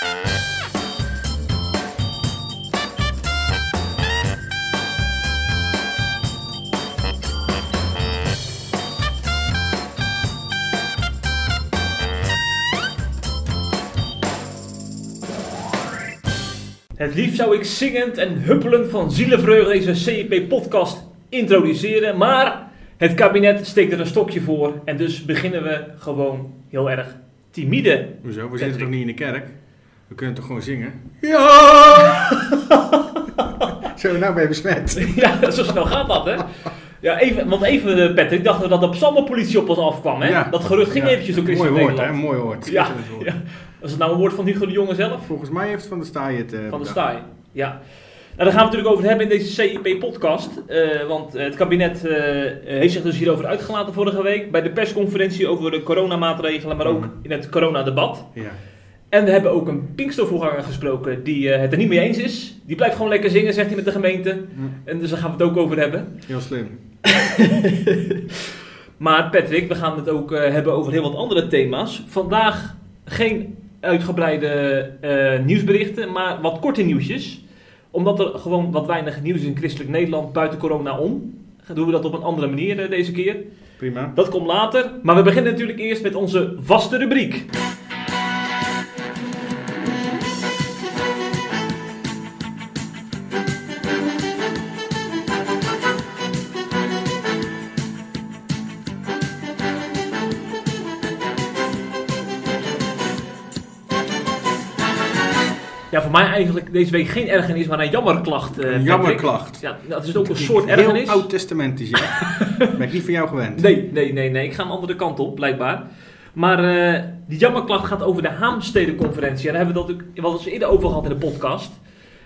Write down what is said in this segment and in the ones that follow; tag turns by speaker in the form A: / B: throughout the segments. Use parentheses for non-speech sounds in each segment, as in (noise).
A: Het liefst zou ik zingend en huppelend van zielenvreugde deze CEP-podcast introduceren, maar het kabinet steekt er een stokje voor en dus beginnen we gewoon heel erg timide.
B: Hoezo? We zitten toch niet in de kerk? We kunnen toch gewoon zingen? Ja! (laughs) Zo, nou ben je besmet.
A: ja, zo snel gaat dat, hè? Ja, even, want even, eh, Patrick, dachten we dat de psalmenpolitie op ons afkwam, hè?
B: Ja.
A: Dat gerucht ging
B: Ja.
A: eventjes door Christen
B: Mooi woord, hè? Mooi woord.
A: Ja, ja. Was het nou een woord van Hugo de Jonge zelf?
B: Volgens mij heeft Van der Staaij het... eh,
A: Van de
B: bedacht.
A: staai. Ja. Nou, daar gaan we het natuurlijk over hebben in deze CIP-podcast. want eh, het kabinet heeft zich dus hierover uitgelaten vorige week. Bij de persconferentie over de coronamaatregelen, maar ook
B: Mhm.
A: in het coronadebat.
B: Ja.
A: En we hebben ook een Pinkstervoorganger gesproken die eh, het er niet mee eens is. Die blijft gewoon lekker zingen, zegt hij met de gemeente. En dus daar gaan we het ook over hebben.
B: Heel slim. (laughs)
A: Maar Patrick, we gaan het ook eh, hebben over heel wat andere thema's. Vandaag geen uitgebreide eh, nieuwsberichten, maar wat korte nieuwsjes. Omdat er gewoon wat weinig nieuws is in christelijk Nederland buiten corona om. Doen we dat op een andere manier deze keer.
B: Prima.
A: Dat komt later. Maar we beginnen natuurlijk eerst met onze vaste rubriek. Ja, voor mij eigenlijk deze week geen ergernis, maar een jammerklacht. eh,
B: Een jammerklacht.
A: Ja, dat is ook een soort
B: Heel
A: ergernis.
B: oud-testamentisch, ja. (laughs) ben ik niet van jou gewend.
A: Nee, nee, nee, nee. Ik ga een andere kant op, blijkbaar. Maar eh, die jammerklacht gaat over de Haamstedenconferentie. En daar hebben we dat ook wel eens eerder over gehad in de podcast.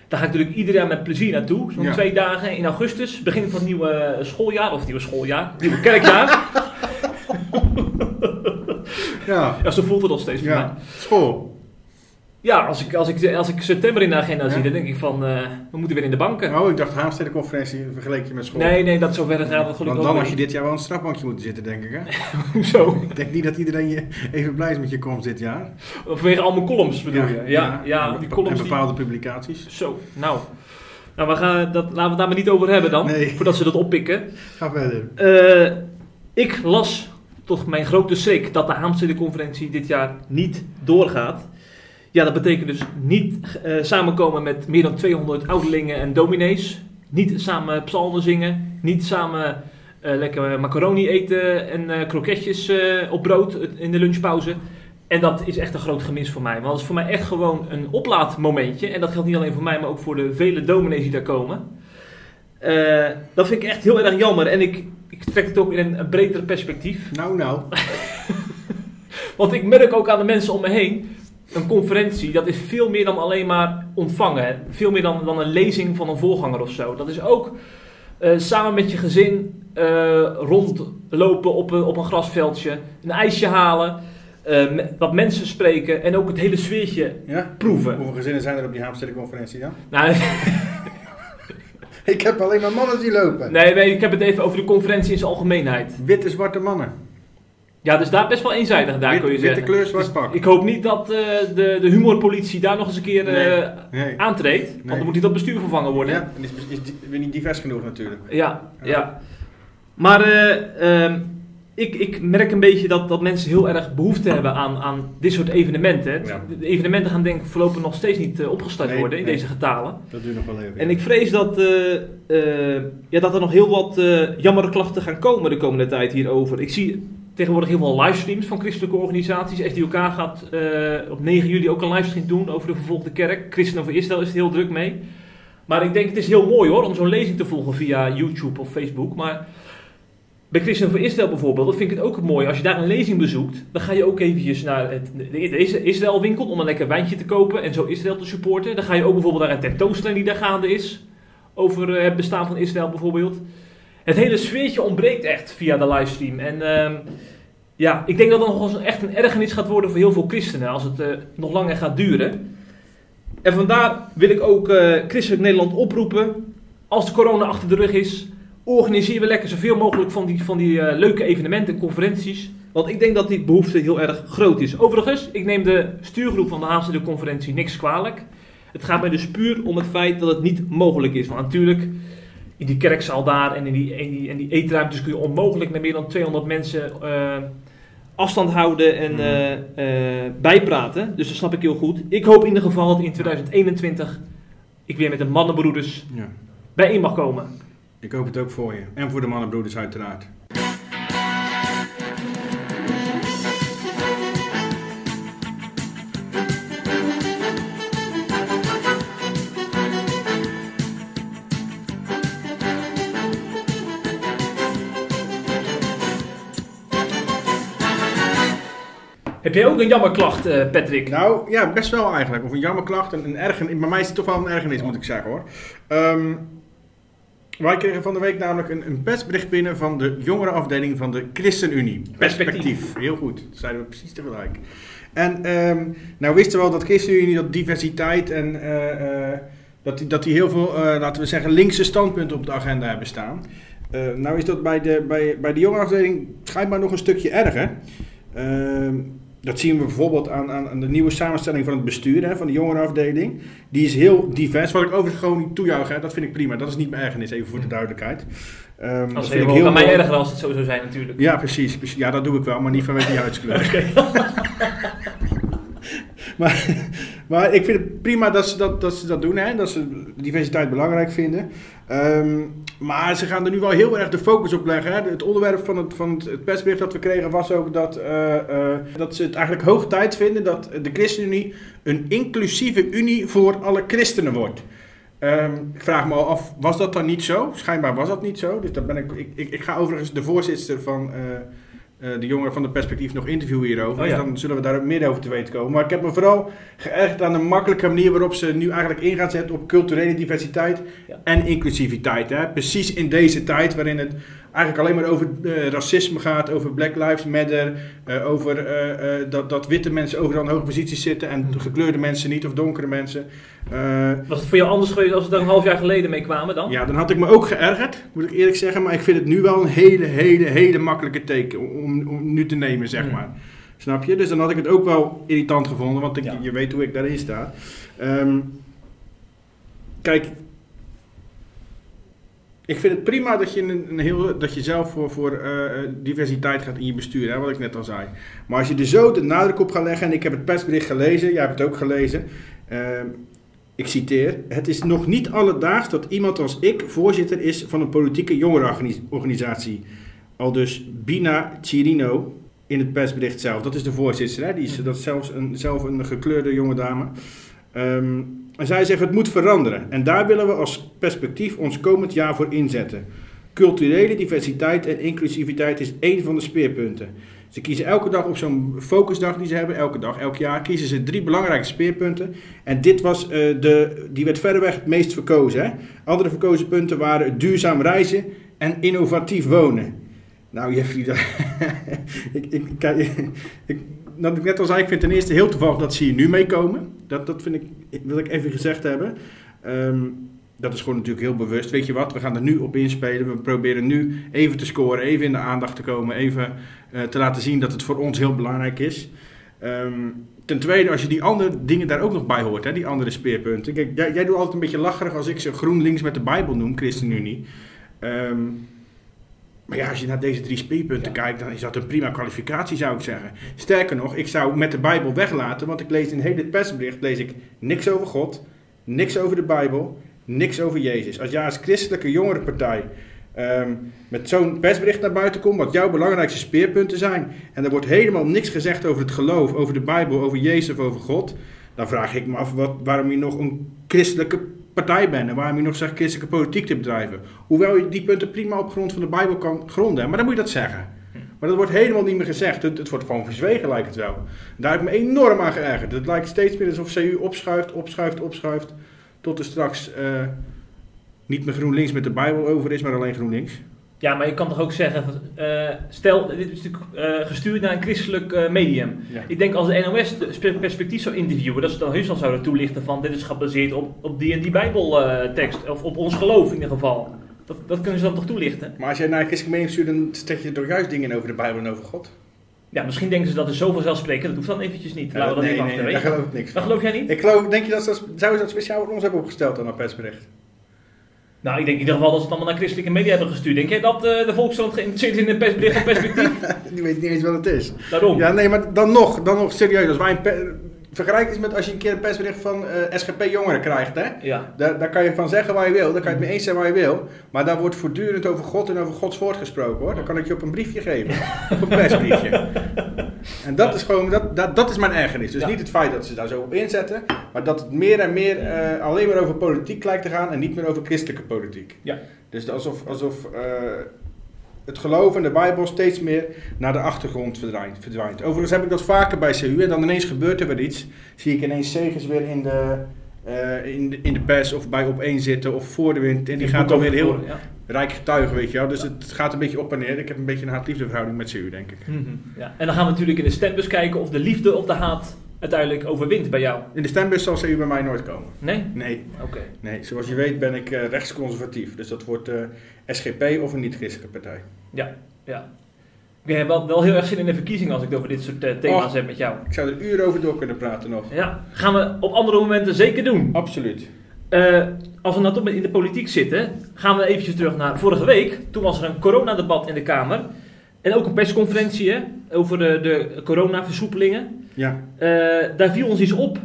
A: Daar ga ik natuurlijk ieder jaar met plezier naartoe. Zo'n
B: Ja.
A: twee dagen in augustus. Begin van het nieuwe schooljaar. Of nieuwe schooljaar. Nieuwe kerkjaar. (laughs)
B: Ja.
A: ja, zo voelt het nog steeds voor mij.
B: Ja. School.
A: Ja, als ik, als, ik, als ik september in de agenda
B: Ja.
A: zie, dan denk ik van... eh, we moeten weer in de banken.
B: Oh, ik dacht Haamstede-conferentie vergeleek je met school.
A: Nee, nee, dat zover gaat het gelukkig
B: Want dan had je
A: niet.
B: dit jaar wel een strafbankje moeten zitten, denk ik, hè? (laughs)
A: Hoezo?
B: Ik denk niet dat iedereen je even blij is met je komst dit jaar.
A: Vanwege al mijn columns bedoel je? Ja, ja,
B: en
A: die columns
B: En
A: die...
B: bepaalde publicaties.
A: Zo, nou. Nou, we gaan dat, laten we het daar maar niet over hebben dan.
B: Nee.
A: Voordat ze dat oppikken.
B: Ga verder.
A: Eh, ik las tot mijn grote schrik dat de Haamstede-conferentie dit jaar niet doorgaat. Ja, dat betekent dus niet eh, samenkomen met meer dan 200 ouderlingen en dominees. Niet samen psalmen zingen. Niet samen eh, lekker macaroni eten en eh, kroketjes op brood in de lunchpauze. En dat is echt een groot gemis voor mij. Want dat is voor mij echt gewoon een oplaadmomentje. En dat geldt niet alleen voor mij, maar ook voor de vele dominees die daar komen. Dat vind ik echt heel erg jammer. En ik, ik trek het ook in een, een breder perspectief.
B: Nou, nou. (laughs)
A: Want ik merk ook aan de mensen om me heen. Een conferentie, dat is veel meer dan alleen maar ontvangen. Veel meer dan, dan een lezing van een voorganger of zo. Dat is ook eh, samen met je gezin eh, rondlopen op een, op een grasveldje. Een ijsje halen. eh, wat mensen spreken. En ook het hele sfeertje
B: Ja?
A: proeven.
B: Hoeveel gezinnen zijn er op die Haamstede-conferentie dan?
A: Nou, (laughs)
B: Ik heb alleen maar mannen die lopen.
A: nee, nee, ik heb het even over de conferentie in zijn algemeenheid.
B: Witte, zwarte mannen.
A: Ja, dus daar best wel eenzijdig, daar
B: Wit-
A: kun je
B: witte
A: zeggen.
B: kleur, zwart
A: Dus
B: pak.
A: ik hoop niet dat eh, de, de humorpolitie daar nog eens een keer
B: Nee. Nee.
A: aantreedt. Want dan moet hij dat bestuur vervangen worden.
B: Ja, en is, is, is weer niet divers genoeg natuurlijk.
A: Ja,
B: Ja.
A: ja. Maar eh, ehm, ik, ik merk een beetje dat, dat mensen heel erg behoefte hebben aan, aan dit soort evenementen.
B: Ja.
A: De evenementen gaan denk ik voorlopig nog steeds niet opgestart
B: Nee,
A: worden in deze getalen.
B: Dat duurt nog wel even.
A: En ik vrees dat, ja, dat er nog heel wat uh, jammere klachten gaan komen de komende tijd hierover. Ik zie tegenwoordig heel veel livestreams van christelijke organisaties. SDOK gaat eh, op 9 juli ook een livestream doen over de vervolgde kerk. Christen over Israël is er heel druk mee. Maar ik denk het is heel mooi hoor om zo'n lezing te volgen via YouTube of Facebook. Maar bij Christen voor Israël bijvoorbeeld, dat vind ik het ook mooi. Als je daar een lezing bezoekt, dan ga je ook eventjes naar het, de Israël winkel om een lekker wijntje te kopen en zo Israël te supporten. Dan ga je ook bijvoorbeeld naar een tentoonstelling die daar gaande is. Over eh, het bestaan van Israël bijvoorbeeld. Het hele sfeertje ontbreekt echt via de livestream. En ehm, ja, ik denk dat dat nog eens echt een ergernis gaat worden voor heel veel christenen als het eh, nog langer gaat duren. En vandaar wil ik ook eh, Christelijk Nederland oproepen. Als de corona achter de rug is, organiseren we lekker zoveel mogelijk van die, van die eh, leuke evenementen, conferenties. Want ik denk dat die behoefte heel erg groot is. Overigens, ik neem de stuurgroep van de Haagse conferentie niks kwalijk. Het gaat mij dus puur om het feit dat het niet mogelijk is. Want natuurlijk, in die kerkzaal daar en in die, in die, in die eetruimtes kun je onmogelijk met meer dan 200 mensen afstand houden en
B: Mhm.
A: eh, eh, bijpraten. Dus dat snap ik heel goed. Ik hoop in ieder geval dat in 2021 ik weer met de mannenbroeders
B: Ja.
A: bijeen mag komen.
B: Ik hoop het ook voor je. En voor de mannenbroeders uiteraard.
A: Heb jij ook een jammerklacht, eh, Patrick?
B: Nou, ja, best wel eigenlijk. Of een jammerklacht. Een, een ergernis. Bij mij is het toch wel een ergernis, moet ik zeggen hoor. Ehm, wij kregen van de week namelijk een, een persbericht binnen van de jongerenafdeling van de ChristenUnie.
A: Perspectief.
B: Heel goed. Dat zeiden we precies tegelijk. En ehm, nou wisten we wel dat ChristenUnie, dat diversiteit en eh, eh, dat, die, dat die heel veel, eh, laten we zeggen, linkse standpunten op de agenda hebben staan. Eh, nou is dat bij de, bij, bij de jongerenafdeling schijnbaar nog een stukje erger. Ehm, dat zien we bijvoorbeeld aan, aan, aan de nieuwe samenstelling van het bestuur hè, van de jongerenafdeling. Die is heel divers. Wat ik overigens gewoon niet toejuich, hè, dat vind ik prima. Dat is niet mijn ergernis, even voor de duidelijkheid. Ehm,
A: Dat
B: vind ik
A: heel mij erger als het zo zou zijn natuurlijk.
B: Ja, precies, precies. Ja, dat doe ik wel, maar niet vanwege die (laughs) huidskleur. Maar, (laughs) maar ik vind het prima dat ze dat, dat, ze dat doen, hè? dat ze diversiteit belangrijk vinden. Ehm, maar ze gaan er nu wel heel erg de focus op leggen. Hè? Het onderwerp van het, van het, persbericht dat we kregen was ook dat, eh, eh, dat ze het eigenlijk hoog tijd vinden dat de ChristenUnie een inclusieve unie voor alle christenen wordt. Ehm, ik vraag me al af, was dat dan niet zo? Schijnbaar was dat niet zo. Dus daar ben ik, ik, ik, ga overigens de voorzitter van eh, de jongeren van de perspectief nog interviewen hierover.
A: Oh ja.
B: Dus dan zullen we daar ook meer over te weten komen. Maar ik heb me vooral geërgerd aan de makkelijke manier waarop ze nu eigenlijk in gaan zetten op culturele diversiteit
A: Ja.
B: en inclusiviteit. Hè? Precies in deze tijd waarin het eigenlijk alleen maar over eh, racisme gaat, over Black Lives Matter, eh, over eh, dat, dat witte mensen overal in hoge posities zitten en gekleurde mensen niet of donkere mensen.
A: Was het voor jou anders geweest als we er een half jaar geleden mee kwamen dan?
B: ja, dan had ik me ook geërgerd, moet ik eerlijk zeggen. Maar ik vind het nu wel een hele, hele, hele makkelijke teken om, om nu te nemen, zeg
A: Hmm.
B: maar. Snap je? Dus dan had ik het ook wel irritant gevonden, want ik,
A: Ja.
B: je weet hoe ik daarin sta. Ehm, kijk, ik vind het prima dat je, een, een heel, dat je zelf voor, voor eh, eh, diversiteit gaat in je bestuur, hè, wat ik net al zei. Maar als je er zo de nadruk op gaat leggen, en ik heb het persbericht gelezen, jij hebt het ook gelezen. ehm, ik citeer: Het is nog niet alledaags dat iemand als ik voorzitter is van een politieke jongerenorganisatie. Al dus Bina Chirino in het persbericht zelf. Dat is de voorzitter, hè? Die is, dat is zelfs een, zelf een gekleurde jonge dame. Ehm, en zij zeggen het moet veranderen. En daar willen we als perspectief ons komend jaar voor inzetten. Culturele diversiteit en inclusiviteit is één van de speerpunten. Ze kiezen elke dag op zo'n focusdag die ze hebben, elke dag, elk jaar, kiezen ze drie belangrijke speerpunten. En dit was eh, de, die werd verreweg het meest verkozen. Hè? Andere verkozen punten waren duurzaam reizen en innovatief wonen. Nou, Jeffrey, (laughs) ik, ik, ik, dat ik net al zei, ik vind ten eerste heel toevallig dat ze hier nu meekomen. Dat, dat vind ik, wil ik even gezegd hebben. Ehm, dat is gewoon natuurlijk heel bewust. Weet je wat, we gaan er nu op inspelen. We proberen nu even te scoren, even in de aandacht te komen, even eh, te laten zien dat het voor ons heel belangrijk is. Ehm, ten tweede, als je die andere dingen daar ook nog bij hoort, hè, die andere speerpunten. Kijk, jij, doet altijd een beetje lacherig als ik ze GroenLinks met de Bijbel noem, ChristenUnie. Ehm, maar ja, als je naar deze drie speerpunten kijkt, dan is dat een prima kwalificatie, zou ik zeggen. Sterker nog, ik zou met de Bijbel weglaten, want ik lees in heel dit persbericht lees ik niks over God, niks over de Bijbel, niks over Jezus. Als jij als christelijke jongerenpartij ehm, met zo'n persbericht naar buiten komt, wat jouw belangrijkste speerpunten zijn, en er wordt helemaal niks gezegd over het geloof, over de Bijbel, over Jezus of over God, dan vraag ik me af wat, waarom je nog een christelijke partij bent en waarom je nog zegt christelijke politiek te bedrijven. Hoewel je die punten prima op grond van de Bijbel kan gronden, maar dan moet je dat zeggen. Maar dat wordt helemaal niet meer gezegd. Het, het wordt gewoon verzwegen, lijkt het wel. Daar heb ik me enorm aan geërgerd. Het lijkt steeds meer alsof CU opschuift, opschuift, opschuift. Tot er straks eh, niet meer GroenLinks met de Bijbel over is, maar alleen GroenLinks.
A: Ja, maar je kan toch ook zeggen, van, eh, stel, dit is natuurlijk eh, gestuurd naar een christelijk eh, medium.
B: Ja.
A: Ik denk als de NOS perspectief zou interviewen, dat ze dan heus al zouden toelichten van dit is gebaseerd op, op die en die bijbeltekst, of op ons geloof in ieder geval. Dat, dat kunnen ze dan toch toelichten?
B: Maar als jij naar een christelijk mening stuurt, dan stek je toch juist dingen in over de Bijbel en over God?
A: Ja, misschien denken ze dat is zo vanzelfsprekend. Dat hoeft dan eventjes niet.
B: Ja,
A: Laten we dat
B: nee,
A: even
B: nee, daar
A: je?
B: geloof ik niks
A: Dat geloof jij niet?
B: Ik geloof, denk je dat ze dat, zouden ze dat speciaal voor ons hebben opgesteld dan een persbericht?
A: Nou, ik denk in ieder geval dat ze het allemaal naar christelijke media hebben gestuurd. Denk jij dat eh, de Volkskrant geïnteresseerd is in een persbericht van perspectief? (laughs)
B: Die weet niet eens wat het is.
A: Daarom.
B: Ja, nee, maar dan nog, dan nog serieus. Als wij een Vergelijk eens met als je een keer een persbericht van eh, SGP Jongeren krijgt, hè?
A: Ja.
B: Daar, daar kan je van zeggen waar je wil, daar kan je het mee eens zijn waar je wil. Maar daar wordt voortdurend over God en over Gods woord gesproken hoor. Dan kan ik je op een briefje geven. op een persbriefje. (laughs) En dat is gewoon, dat, dat, dat is mijn ergernis. Dus
A: Ja.
B: niet het feit dat ze daar zo op inzetten, maar dat het meer en meer eh, alleen maar over politiek lijkt te gaan en niet meer over christelijke politiek.
A: Ja.
B: Dus alsof, alsof eh, het geloof in de Bijbel steeds meer naar de achtergrond verdwijnt. verdwijnt. Overigens heb ik dat vaker bij CU en dan ineens gebeurt er weer iets. Zie ik ineens Segers weer in de, eh, in de, in de pers of bij opeen zitten of voor de wind. En die gaat dan weer heel
A: Ja.
B: rijk getuigen, weet je wel. Dus het gaat een beetje op en neer. Ik heb een beetje een haat-liefde verhouding met CU, denk ik.
A: Mhm. ja. En dan gaan we natuurlijk in de stembus kijken of de liefde of de haat uiteindelijk overwint bij jou.
B: In de stembus zal CU bij mij nooit komen.
A: Nee?
B: Nee,
A: Oké.
B: nee. Zoals je weet ben ik eh, rechtsconservatief. Dus dat wordt eh, SGP of een niet-christelijke partij.
A: Ja. ja. Ik heb wel, wel heel erg zin in de verkiezingen als ik het over dit soort eh, thema's heb met jou.
B: Ik zou er uren over door kunnen praten nog.
A: Ja, gaan we op andere momenten zeker doen.
B: Absoluut.
A: Als we nou toch in de politiek zitten, gaan we eventjes terug naar vorige week. Toen was er een coronadebat in de Kamer. En ook een persconferentie hè, over de, de coronaversoepelingen.
B: Ja.
A: Eh, daar viel ons iets op.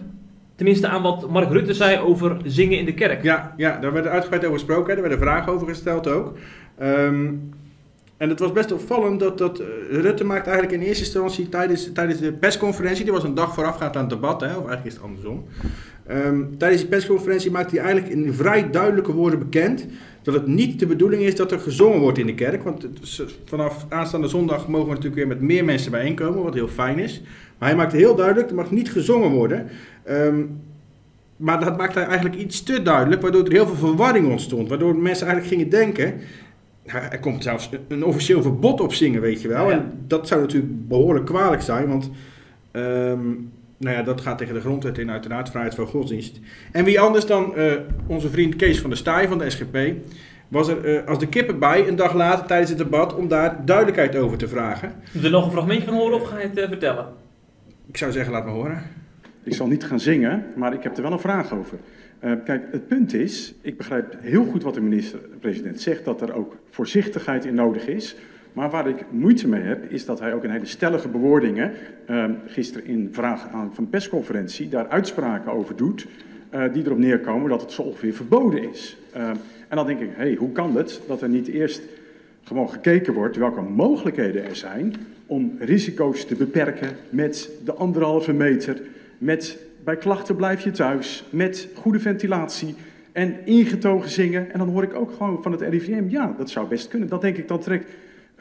A: Tenminste aan wat Mark Rutte zei over zingen in de kerk.
B: Ja, ja, daar werd uitgebreid over gesproken. Er werden vragen over gesteld ook. Ehm, en het was best opvallend dat, dat eh, Rutte maakt eigenlijk in eerste instantie tijdens, tijdens de persconferentie, die was een dag voorafgaand aan het debat, hè, of eigenlijk is het andersom. Ehm, tijdens die persconferentie maakt hij eigenlijk in vrij duidelijke woorden bekend dat het niet de bedoeling is dat er gezongen wordt in de kerk. Want eh, vanaf aanstaande zondag mogen we natuurlijk weer met meer mensen bijeenkomen, wat heel fijn is. Maar hij maakte heel duidelijk, er mag niet gezongen worden. Ehm, maar dat maakte hij eigenlijk iets te duidelijk, waardoor er heel veel verwarring ontstond. Waardoor mensen eigenlijk gingen denken, er komt zelfs een officieel verbod op zingen, weet je wel.
A: Ja.
B: En dat zou natuurlijk behoorlijk kwalijk zijn, want ehm, nou ja, dat gaat tegen de grondwet in, uiteraard, vrijheid van godsdienst. En wie anders dan eh, onze vriend Kees van der Staaij van de SGP, was er eh, als de kippen bij een dag later tijdens het debat om daar duidelijkheid over te vragen.
A: Moet er nog een fragmentje van horen of ga je het eh, vertellen?
B: Ik zou zeggen, laat me horen.
C: Ik zal niet gaan zingen, maar ik heb er wel een vraag over. Eh, kijk, het punt is, ik begrijp heel goed wat de minister-president zegt, dat er ook voorzichtigheid in nodig is. Maar waar ik moeite mee heb, is dat hij ook in hele stellige bewoordingen, eh, gisteren in vraag aan van persconferentie, daar uitspraken over doet, eh, die erop neerkomen dat het zo ongeveer verboden is. Eh, en dan denk ik, hé, hey, hoe kan het dat er niet eerst gewoon gekeken wordt welke mogelijkheden er zijn om risico's te beperken met de anderhalve meter, met bij klachten blijf je thuis, met goede ventilatie en ingetogen zingen. En dan hoor ik ook gewoon van het RIVM, ja, dat zou best kunnen. Dat denk ik, dan trekt, eh,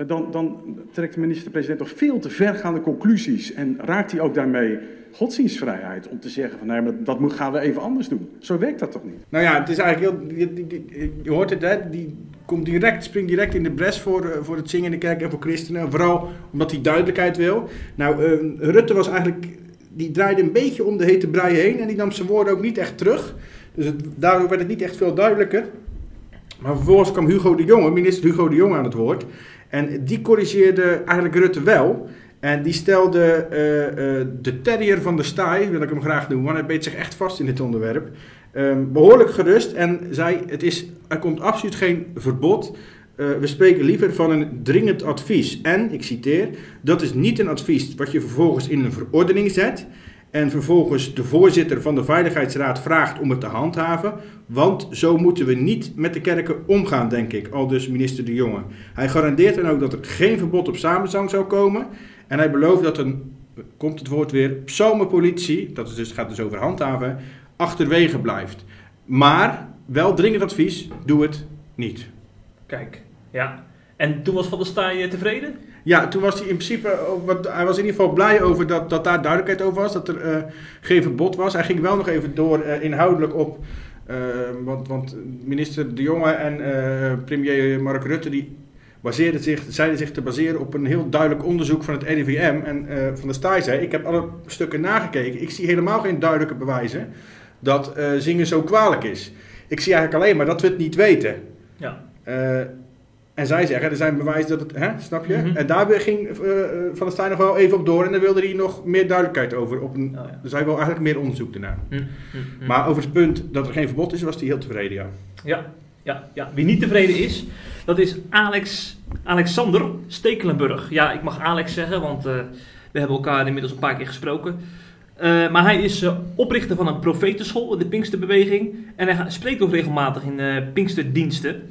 C: dan, dan trekt de minister-president toch veel te vergaande conclusies en raakt hij ook daarmee godsdienstvrijheid om te zeggen van nee, maar dat gaan we even anders doen. Zo werkt dat toch niet?
B: Nou ja, het is eigenlijk heel. Je, je hoort het, hè? Die komt direct, springt direct in de bres voor, eh, voor het zingen in de kerk en voor christenen. Vooral omdat hij duidelijkheid wil. Nou, eh, Rutte was eigenlijk. Die draaide een beetje om de hete brei heen en die nam zijn woorden ook niet echt terug. Dus het, daardoor werd het niet echt veel duidelijker. Maar vervolgens kwam Hugo de Jonge, minister Hugo de Jonge aan het woord. En die corrigeerde eigenlijk Rutte wel. En die stelde eh, eh, de terrier van de staai, wil ik hem graag noemen, want hij beet zich echt vast in dit onderwerp. Ehm, behoorlijk gerust en zei: het is, er komt absoluut geen verbod. Eh, we spreken liever van een dringend advies. En, ik citeer, dat is niet een advies wat je vervolgens in een verordening zet. En vervolgens de voorzitter van de Veiligheidsraad vraagt om het te handhaven. Want zo moeten we niet met de kerken omgaan, denk ik. Al dus minister De Jonge. Hij garandeert dan ook dat er geen verbod op samenzang zou komen. En hij belooft dat een, komt het woord weer, psalmenpolitie, dat dus, gaat dus over handhaven, achterwege blijft. Maar, wel dringend advies, doe het niet.
A: Kijk, ja. En toen was Van der Staaij eh, tevreden?
B: Ja, toen was hij in principe, ook wat, hij was in ieder geval blij over dat, dat daar duidelijkheid over was, dat er eh, geen verbod was. Hij ging wel nog even door eh, inhoudelijk op, eh, want, want minister De Jonge en premier Mark Rutte, die baseerden zich, zeiden zich te baseren op een heel duidelijk onderzoek van het RIVM. En Van der Staaij zei, ik heb alle stukken nagekeken, ik zie helemaal geen duidelijke bewijzen dat zingen zo kwalijk is. Ik zie eigenlijk alleen maar dat we het niet weten.
A: Ja.
B: Eh, En zij zeggen, er zijn bewijzen dat het, hè, snap je?
A: Mhm.
B: En daar ging eh, eh, Van der Staaij nog wel even op door en daar wilde hij nog meer duidelijkheid over. Op een,
A: Oh, ja.
B: Dus hij wil eigenlijk meer onderzoek ernaar.
A: Hm, hm, hm.
B: Maar over het punt dat er geen verbod is, was hij heel tevreden, ja.
A: Ja, ja, ja. Wie niet tevreden is, dat is Alex, Alexander Stekelenburg. Ja, ik mag Alex zeggen, want eh, we hebben elkaar inmiddels een paar keer gesproken. Eh, maar hij is eh, oprichter van een profetenschool in de Pinksterbeweging. En hij spreekt ook regelmatig in eh Pinksterdiensten.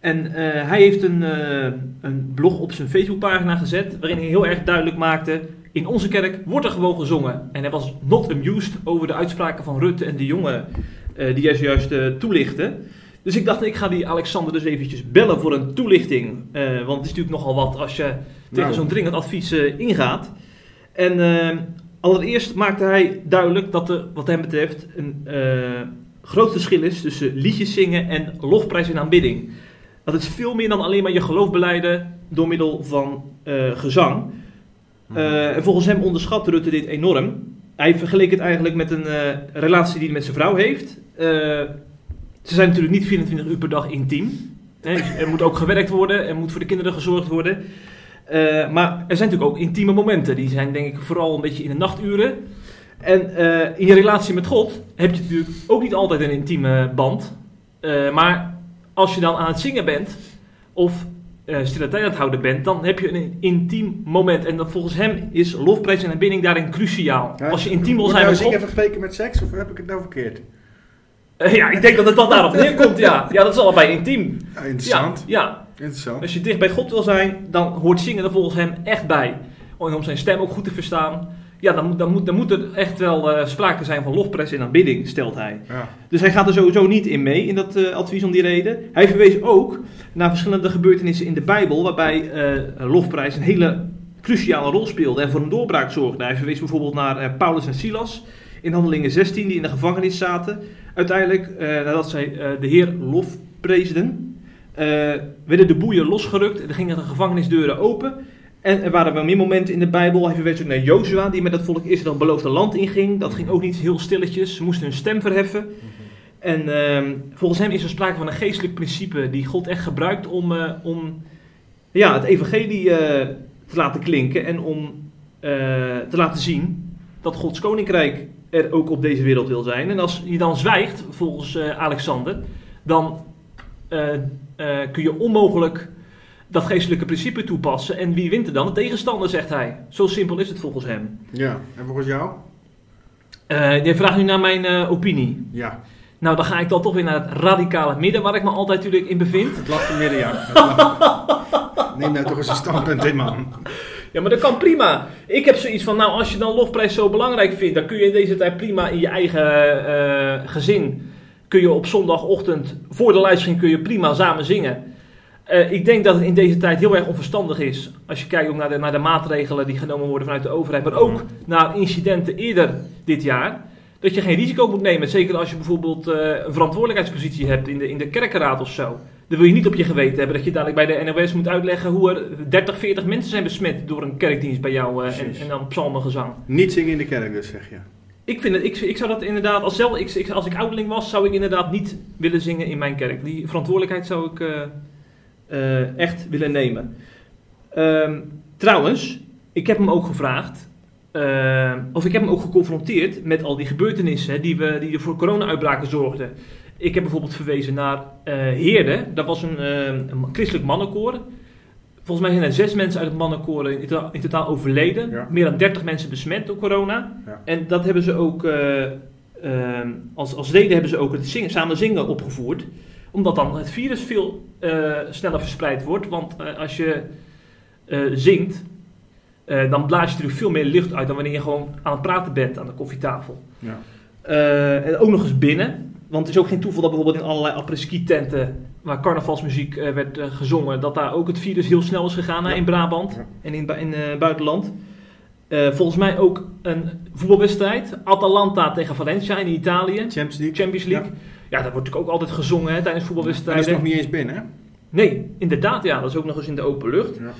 A: En eh, hij heeft een, eh, een blog op zijn Facebookpagina gezet, waarin hij heel erg duidelijk maakte... In onze kerk wordt er gewoon gezongen. En hij was not amused over de uitspraken van Rutte en de jongen eh, die hij zojuist toelichtte. Dus ik dacht, ik ga die Alexander dus eventjes bellen voor een toelichting. Want het is natuurlijk nogal wat als je tegen
B: Nou.
A: zo'n dringend advies ingaat. En allereerst maakte hij duidelijk dat er, wat hem betreft, een groot verschil is tussen liedjes zingen en lofprijs en aanbidding. Dat is veel meer dan alleen maar je geloof beleiden door middel van eh, gezang. Eh, en volgens hem onderschat Rutte dit enorm. Hij vergeleek het eigenlijk met een eh, relatie die hij met zijn vrouw heeft. Ze zijn natuurlijk niet 24 uur per dag intiem. Hè, er moet ook gewerkt worden, er moet voor de kinderen gezorgd worden. Maar er zijn natuurlijk ook intieme momenten. Die zijn denk ik vooral een beetje in de nachturen. En in je relatie met God heb je natuurlijk ook niet altijd een intieme band. Maar als je dan aan het zingen bent, of eh stille tijd aan het houden bent, dan heb je een intiem moment. En dat volgens hem is lofprijs en aanbidding daarin cruciaal.
B: Ja,
A: Als je intiem wil zijn
B: nou
A: met
B: zingen
A: God...
B: vergeleken met seks, of heb ik het nou verkeerd?
A: Eh, ja, ik denk dat het dan daarop (laughs) neerkomt, ja. Ja, dat is allebei intiem.
B: Ja,
A: Ja,
B: interessant.
A: ja.
B: Interessant.
A: Als je dicht bij God wil zijn, dan hoort zingen er volgens hem echt bij. En om zijn stem ook goed te verstaan, ja, dan moet, dan moet, dan moet er echt wel eh, sprake zijn van lofprijs en aanbidding, stelt hij.
B: Ja.
A: Dus hij gaat er sowieso niet in mee, in dat eh, advies om die reden. Hij verwees ook naar verschillende gebeurtenissen in de Bijbel, waarbij eh, lofprijs een hele cruciale rol speelde en voor een doorbraak zorgde. Hij verwees bijvoorbeeld naar Paulus en Silas in Handelingen 16, die in de gevangenis zaten. Uiteindelijk, nadat zij de Heer lofpreesden, werden de boeien losgerukt, er gingen de gevangenisdeuren open. En er waren wel meer momenten in de Bijbel. Hij verwees ook naar Jozua, die met het volk Israël beloofde land inging. Dat ging ook niet heel stilletjes. Ze moesten hun stem verheffen. En ehm, volgens hem is er sprake van een geestelijk principe die God echt gebruikt om, eh, om ja, het evangelie eh, te laten klinken. En om eh, te laten zien dat Gods koninkrijk er ook op deze wereld wil zijn. En als je dan zwijgt, volgens Alexander, dan kun je onmogelijk dat geestelijke principe toepassen. En wie wint er dan? De tegenstander, zegt hij. Zo simpel is het volgens hem.
B: ja. En volgens jou?
A: Eh je vraagt nu naar mijn eh, opinie.
B: Ja.
A: Nou, dan ga ik dan toch weer naar het radicale midden, waar ik me altijd natuurlijk in bevind.
B: Het lag vanmiddag, ja. Neem nou toch eens een standpunt in, man. (laughs)
A: Ja, maar dat kan prima. Ik heb zoiets van, nou, als je dan lofprijs zo belangrijk vindt, dan kun je in deze tijd prima in je eigen eh, gezin, kun je op zondagochtend voor de livestream kun je prima samen zingen. Eh, ik denk dat het in deze tijd heel erg onverstandig is, als je kijkt ook naar de, naar de maatregelen die genomen worden vanuit de overheid, maar ook naar incidenten eerder dit jaar, dat je geen risico moet nemen. Zeker als je bijvoorbeeld eh, een verantwoordelijkheidspositie hebt in de, in de kerkenraad of zo. Dan wil je niet op je geweten hebben dat je dadelijk bij de NOS moet uitleggen hoe er 30, 40 mensen zijn besmet door een kerkdienst bij jou eh, en, en dan psalmengezang.
B: Niet zingen in de kerk dus, zeg je.
A: Ik, vind het, ik, ik zou dat inderdaad, als, zelf, ik, ik- als ik ouderling was, zou ik inderdaad niet willen zingen in mijn kerk. Die verantwoordelijkheid zou ik eh, echt willen nemen. Ehm, trouwens, ik heb hem ook gevraagd, eh, of ik heb hem ook geconfronteerd met al die gebeurtenissen die, we, die er voor corona-uitbraken zorgden. Ik heb bijvoorbeeld verwezen naar eh Heerde, dat was een, een christelijk mannenkoor. Volgens mij zijn er zes mensen uit het mannenkoor in, totaal- in totaal overleden.
B: Ja.
A: Meer dan 30 mensen besmet door corona.
B: Ja.
A: En dat hebben ze ook, als, als reden hebben ze ook het zingen, samen zingen opgevoerd. Omdat dan het virus veel eh, sneller verspreid wordt. Want eh, als je eh, zingt, dan blaas je natuurlijk veel meer lucht uit dan wanneer je gewoon aan het praten bent aan de koffietafel.
B: Ja.
A: En ook nog eens binnen. Want het is ook geen toeval dat bijvoorbeeld in allerlei après-ski tenten waar carnavalsmuziek werd gezongen, dat daar ook het virus heel snel is gegaan
B: Ja.
A: in Brabant
B: Ja.
A: en in, in eh, buitenland. Eh, volgens mij ook een voetbalwedstrijd, Atalanta tegen Valencia in Italië,
B: Champions League.
A: Champions League. Ja, dat wordt natuurlijk ook altijd gezongen hè, tijdens
B: En dat is
A: voetbalwedstrijden.
B: nog niet eens binnen, hè?
A: Nee, inderdaad, ja, dat is ook nog eens in de open lucht.
B: Ja.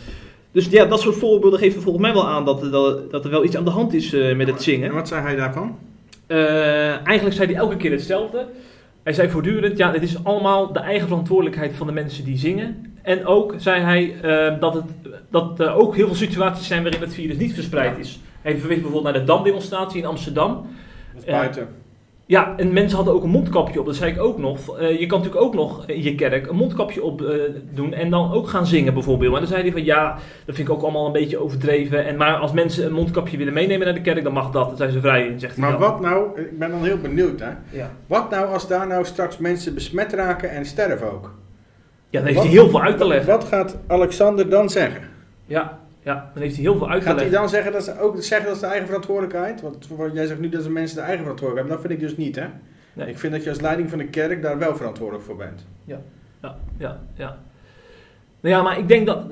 A: Dus ja, dat soort voorbeelden geven volgens mij wel aan dat, er- dat, dat er wel iets aan de hand is eh, met het zingen.
B: En wat zei hij daarvan?
A: Eh, eigenlijk zei hij elke keer hetzelfde. Hij zei voortdurend, ja, het is allemaal de eigen verantwoordelijkheid van de mensen die zingen. En ook zei hij eh, dat, het, dat er ook heel veel situaties zijn waarin het virus niet verspreid is. Hij verwees bijvoorbeeld naar de Dam-demonstratie in Amsterdam.
B: Dat is buiten.
A: Ja, en mensen hadden ook een mondkapje op. Dat zei ik ook nog. Eh, je kan natuurlijk ook nog in je kerk een mondkapje op eh, doen en dan ook gaan zingen bijvoorbeeld. Maar dan zei hij van ja, dat vind ik ook allemaal een beetje overdreven. En, maar als mensen een mondkapje willen meenemen naar de kerk, dan mag dat. Dan zijn ze vrij in, zegt hij
B: Maar wat nou, ik ben dan heel benieuwd hè.
A: Ja.
B: Wat nou als daar nou straks mensen besmet raken en sterven ook?
A: ja, dan heeft
B: Wat-
A: hij heel veel uit te leggen.
B: Wat gaat Alexander dan zeggen?
A: Ja, ja, dan heeft hij heel veel uit te
B: Gaat hij dan zeggen dat ze ook zeggen dat de eigen verantwoordelijkheid? Want jij zegt nu dat de mensen de eigen verantwoordelijkheid hebben. Dat vind ik dus niet hè.
A: Nee.
B: Ik vind dat je als leiding van de kerk daar wel verantwoordelijk voor bent.
A: Ja, ja, ja. Nou ja, maar ik denk dat,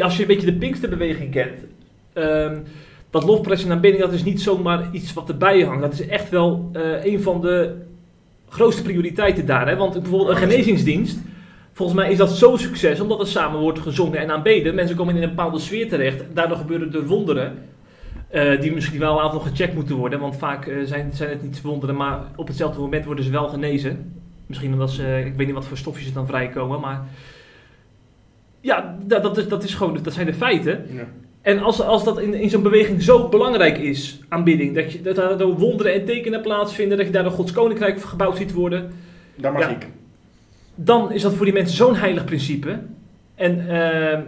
A: als je een beetje de Pinksterbeweging kent, ehm, dat lofprijs en aanbidding, dat is niet zomaar iets wat erbij hangt. Dat is echt wel eh, een van de grootste prioriteiten daar. Hè? Want bijvoorbeeld een genezingsdienst, volgens mij is dat zo'n succes, omdat er samen wordt gezongen en aanbeden. Mensen komen in een bepaalde sfeer terecht, daardoor gebeuren er wonderen. eh, die misschien wel nog gecheckt moeten worden, want vaak eh, zijn, zijn het niet wonderen, maar op hetzelfde moment worden ze wel genezen. Misschien omdat ze, ik weet niet wat voor stofjes er dan vrijkomen, maar ja, dat, dat, is, dat, is gewoon, dat zijn de feiten.
B: Ja.
A: En als, als dat in, in zo'n beweging zo belangrijk is, aanbidding, dat, je, dat daar wonderen en tekenen plaatsvinden, dat je daar een Gods Koninkrijk gebouwd ziet worden,
B: Dat mag
A: Ja.
B: ik.
A: Dan is dat voor die mensen zo'n heilig principe. En eh,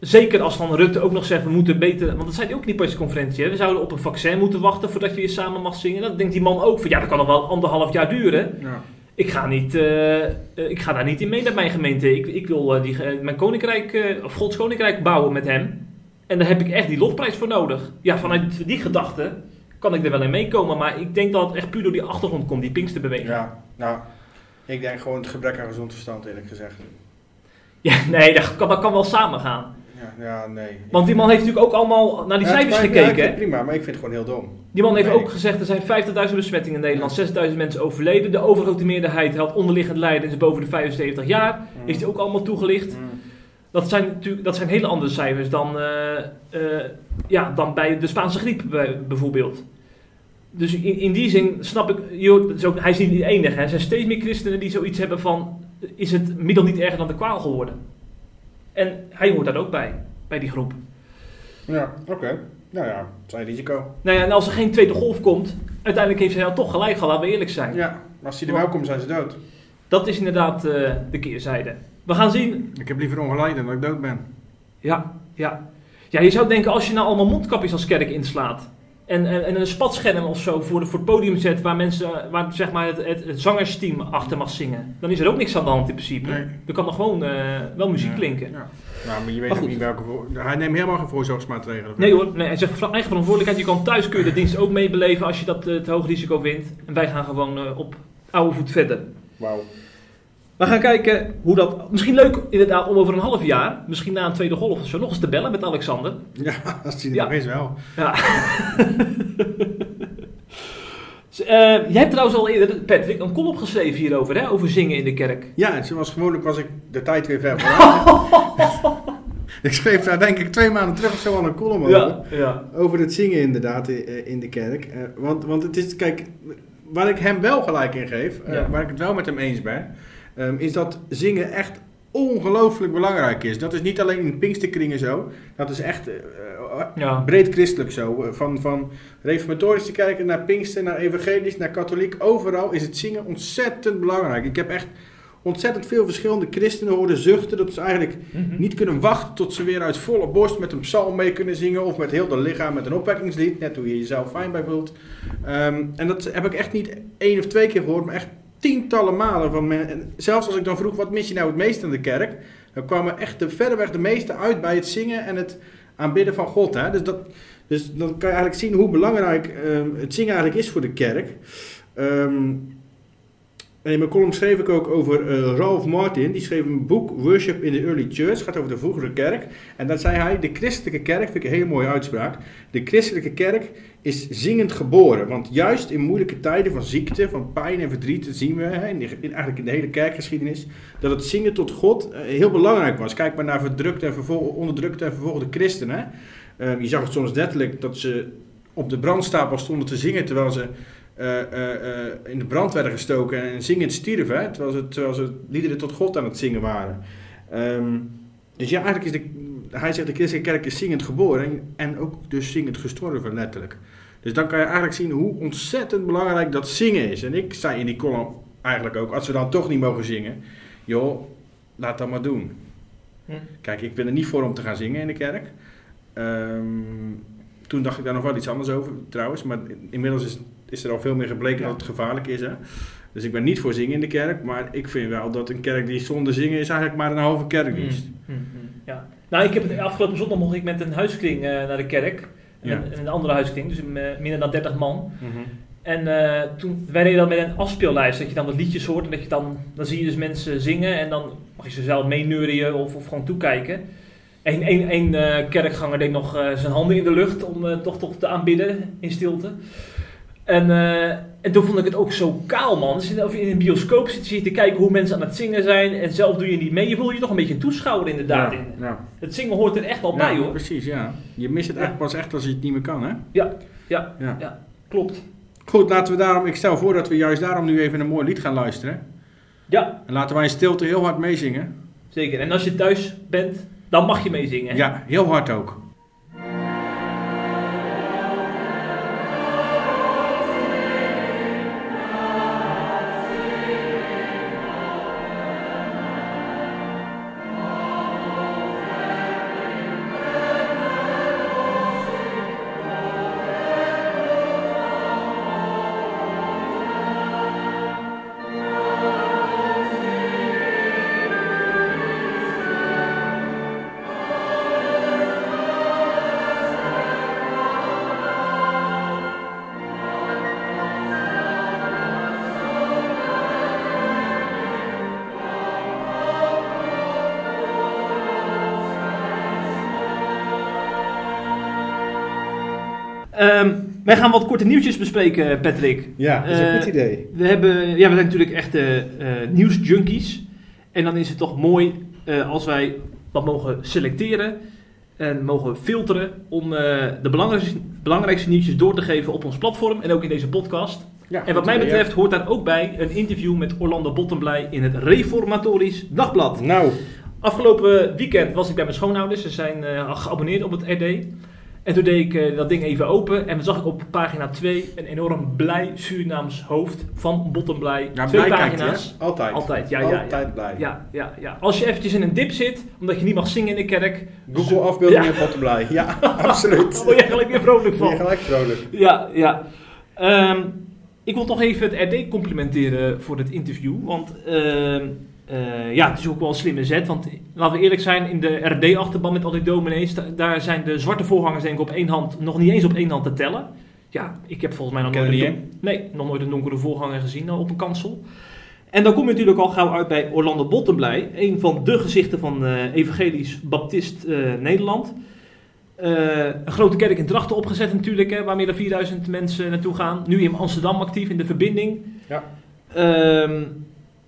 A: zeker als van Rutte ook nog zegt, we moeten beter, want dat zei hij ook in die persconferentie, hè, we zouden op een vaccin moeten wachten voordat je weer samen mag zingen. Dan denkt die man ook van, ja, dat kan nog wel anderhalf jaar duren.
B: Ja.
A: Ik ga, niet, eh, eh, ik ga daar niet in mee met mijn gemeente. Ik, ik wil eh, die, mijn koninkrijk, of Gods koninkrijk bouwen met hem. En daar heb ik echt die lofprijs voor nodig. Ja, vanuit die gedachte kan ik er wel in meekomen. Maar ik denk dat het echt puur door die achtergrond komt, die Pinksterbeweging. Ja.
B: ja, nou, ik denk gewoon het gebrek aan gezond verstand eerlijk gezegd. (laughs)
A: nee, dat kan, dat kan wel samen gaan.
B: Ja, ja nee.
A: Want die man heeft natuurlijk ook allemaal naar die
B: Ja,
A: cijfers
B: ja,
A: gekeken.
B: het prima, maar ik vind het gewoon heel dom.
A: Die man heeft
B: Nee.
A: ook gezegd, er zijn 50.000 besmettingen in Nederland, 6.000 mensen overleden. De overgrote meerderheid had onderliggend lijden, is boven de 75 jaar. Heeft hij ook allemaal toegelicht.
B: Mm.
A: Dat zijn natuurlijk dat zijn hele andere cijfers dan, eh, eh, ja, dan bij de Spaanse griep bij- bijvoorbeeld. Dus in, in die zin snap ik, joh, dat is ook, hij is niet de enige. hè. Er zijn steeds meer christenen die zoiets hebben van, is het middel niet erger dan de kwaal geworden? En hij hoort daar ook bij, bij die groep.
B: Ja, oké. Nou ja, zijn risico.
A: Nou ja, en als er geen tweede golf komt, uiteindelijk heeft hij dan toch gelijk gehad, laten we eerlijk zijn.
B: Ja, maar als die er wel komt, zijn ze dood.
A: Dat is inderdaad eh, de keerzijde. We gaan zien.
B: Ik heb liever ongelijk dan dat ik dood ben.
A: Ja, ja. Ja, je zou denken als je nou allemaal mondkapjes als kerk inslaat. En, en, en een spatscherm of zo voor, de, voor het podium zet waar mensen, waar zeg maar het, het, het zangersteam achter mag zingen. Dan is er ook niks aan de hand in principe.
B: Nee.
A: Er kan er gewoon eh, wel muziek
B: Ja.
A: klinken.
B: Ja. Nou, maar je weet
A: Maar
B: ook niet welke... voor- Hij neemt helemaal geen voorzorgsmaatregelen.
A: Nee hoor, nee, hij zegt van eigen verantwoordelijkheid. Je kan thuis kun je de dienst ook meebeleven als je dat eh, te hoog risico vindt. En wij gaan gewoon eh, op oude voet verder.
B: Wauw.
A: We gaan kijken hoe dat. Misschien leuk inderdaad om over een half jaar, misschien na een tweede golf of zo, nog eens te bellen met Alexander.
B: Ja, (laughs) als die er
A: Ja.
B: nog is wel.
A: Ja. (laughs) Eh, jij hebt trouwens al eerder, Patrick, een column geschreven hierover, hè? Over zingen in de kerk.
B: Ja, zoals gewoonlijk was ik de tijd weer ver vooruit. (laughs) ik schreef daar denk ik twee maanden terug of zo al een column over.
A: Ja, ja.
B: Over het zingen inderdaad eh, in de kerk. Eh, want, want het is, kijk, waar ik hem wel gelijk in geef,
A: Ja.
B: waar ik het wel met hem eens ben, ehm, is dat zingen echt ongelooflijk belangrijk is. Dat is niet alleen in Pinksterkringen zo, dat is echt eh, eh,
A: Ja.
B: breed christelijk zo. Eh, Van, van reformatorische kerken naar Pinkster, naar evangelisch, naar katholiek, overal is het zingen ontzettend belangrijk. Ik heb echt ontzettend veel verschillende christenen horen zuchten dat ze eigenlijk
A: Mhm.
B: niet kunnen wachten tot ze weer uit volle borst met een psalm mee kunnen zingen of met heel de lichaam met een opwekkingslied, net hoe je jezelf fijn bij voelt. Ehm, en dat heb ik echt niet één of twee keer gehoord, maar echt tientallen malen van men. En zelfs als ik dan vroeg wat mis je nou het meest aan de kerk, dan kwamen echt de, verreweg de meeste uit bij het zingen en het aanbidden van God. Hè? Dus, dat, dus dan kan je eigenlijk zien hoe belangrijk ehm, het zingen eigenlijk is voor de kerk. Ehm, en in mijn column schreef ik ook over eh, Ralph Martin. Die schreef een boek, Worship in the Early Church. Gaat over de vroegere kerk. En dat zei hij, de christelijke kerk, vind ik een hele mooie uitspraak. De christelijke kerk is zingend geboren. Want juist in moeilijke tijden van ziekte, van pijn en verdriet, zien we in, eigenlijk in de hele kerkgeschiedenis, dat het zingen tot God eh, heel belangrijk was. Kijk maar naar verdrukte en vervol- onderdrukte en vervolgde christenen. Eh, je zag het soms letterlijk dat ze op de brandstapel stonden te zingen terwijl ze in de brand werden gestoken en zingend stierven, terwijl, ze, terwijl ze liederen tot God aan het zingen waren. Ehm, dus ja, eigenlijk is de, hij zegt de christelijke kerk is zingend geboren en, en ook dus zingend gestorven, letterlijk. Dus dan kan je eigenlijk zien hoe ontzettend belangrijk dat zingen is. En ik zei in die column eigenlijk ook, als we dan toch niet mogen zingen, joh, laat dat maar doen.
A: Hm.
B: Kijk, ik ben er niet voor om te gaan zingen in de kerk. Ehm, toen dacht ik daar nog wel iets anders over trouwens, maar inmiddels is, is er al veel meer gebleken
A: Ja.
B: dat het gevaarlijk is. Hè? Dus ik ben niet voor zingen in de kerk, maar ik vind wel dat een kerk die zonder zingen is eigenlijk maar een halve kerkdienst.
A: Mm, mm, mm, Ja. Nou, ik heb het afgelopen zondag mocht ik met een huiskring eh, naar de kerk.
B: Ja.
A: Een, een andere huiskring, dus een, eh, minder dan 30 man.
B: Mhm.
A: En eh, toen, wij deden dat met een afspeellijst, dat je dan wat liedjes hoort en dat je dan, dan zie je dus mensen zingen en dan mag je ze zelf meeneurien of, of gewoon toekijken. Eén één, één eh, kerkganger deed nog zijn handen in de lucht om toch, toch te aanbidden in stilte. En, eh, en toen vond ik het ook zo kaal, man. Of je in een bioscoop zit, zit je te kijken hoe mensen aan het zingen zijn en zelf doe je niet mee. Je voelt je toch een beetje een toeschouwer inderdaad.
B: Ja,
A: in.
B: ja.
A: Het zingen hoort er echt wel bij, hoor.
B: Precies, ja. Je mist het echt pas echt als je het niet meer kan, hè?
A: Ja, ja,
B: Ja.
A: klopt.
B: Goed, laten we daarom, ik stel voor dat we juist daarom nu even een mooi lied gaan luisteren.
A: Ja,
B: En laten wij in stilte heel hard meezingen.
A: zeker. En als je thuis bent, dan mag je meezingen.
B: Ja, heel hard ook.
A: Wij gaan wat korte nieuwtjes bespreken, Patrick.
B: Ja,
A: dat is een goed
B: idee.
A: We, hebben, ja, we zijn natuurlijk echte eh nieuwsjunkies. En dan is het toch mooi eh, als wij wat mogen selecteren en mogen filteren om eh, de belangrijkste, belangrijkste nieuwtjes door te geven op ons platform en ook in deze podcast.
B: Ja,
A: En wat mij betreft hoort daar ook bij een interview met Orlando Bottenblij in het Reformatorisch Dagblad.
B: Nou,
A: Afgelopen weekend was ik bij mijn schoonouders. Ze zijn eh, geabonneerd op het RD. En toen deed ik eh, dat ding even open. En dan zag ik op pagina 2 een enorm blij Surinaams hoofd van Bottenblij.
B: ja,
A: Twee
B: blij
A: pagina's.
B: Altijd.
A: Altijd, ja, ja, ja.
B: Altijd blij.
A: Ja, ja, ja. Als je eventjes in een dip zit, omdat je niet mag zingen in de kerk,
B: Google afbeeldingen
A: Ja.
B: en potten blij. Ja, (laughs) (laughs) absoluut.
A: dan word je gelijk weer vrolijk
B: Ben je
A: van.
B: gelijk vrolijk.
A: Ja, ja. Ehm, ik wil toch even het RD complimenteren voor dit interview. Want ehm, eh, ja, het is ook wel een slimme zet. Want laten we eerlijk zijn, in de RD-achterban met al die dominees, da- daar zijn de zwarte voorgangers denk ik op één hand, nog niet eens op één hand te tellen. Ja, ik heb volgens mij nog nooit, een nee, nog nooit een donkere voorganger gezien eh, op een kansel. En dan kom je natuurlijk al gauw uit bij Orlando Bottenblij, een van de gezichten van eh, Evangelisch Baptist eh, Nederland. Een grote kerk in Drachten opgezet natuurlijk, hè, waar meer dan 4000 mensen naartoe gaan. Nu in Amsterdam actief in de verbinding.
B: Ja.
A: Ehm,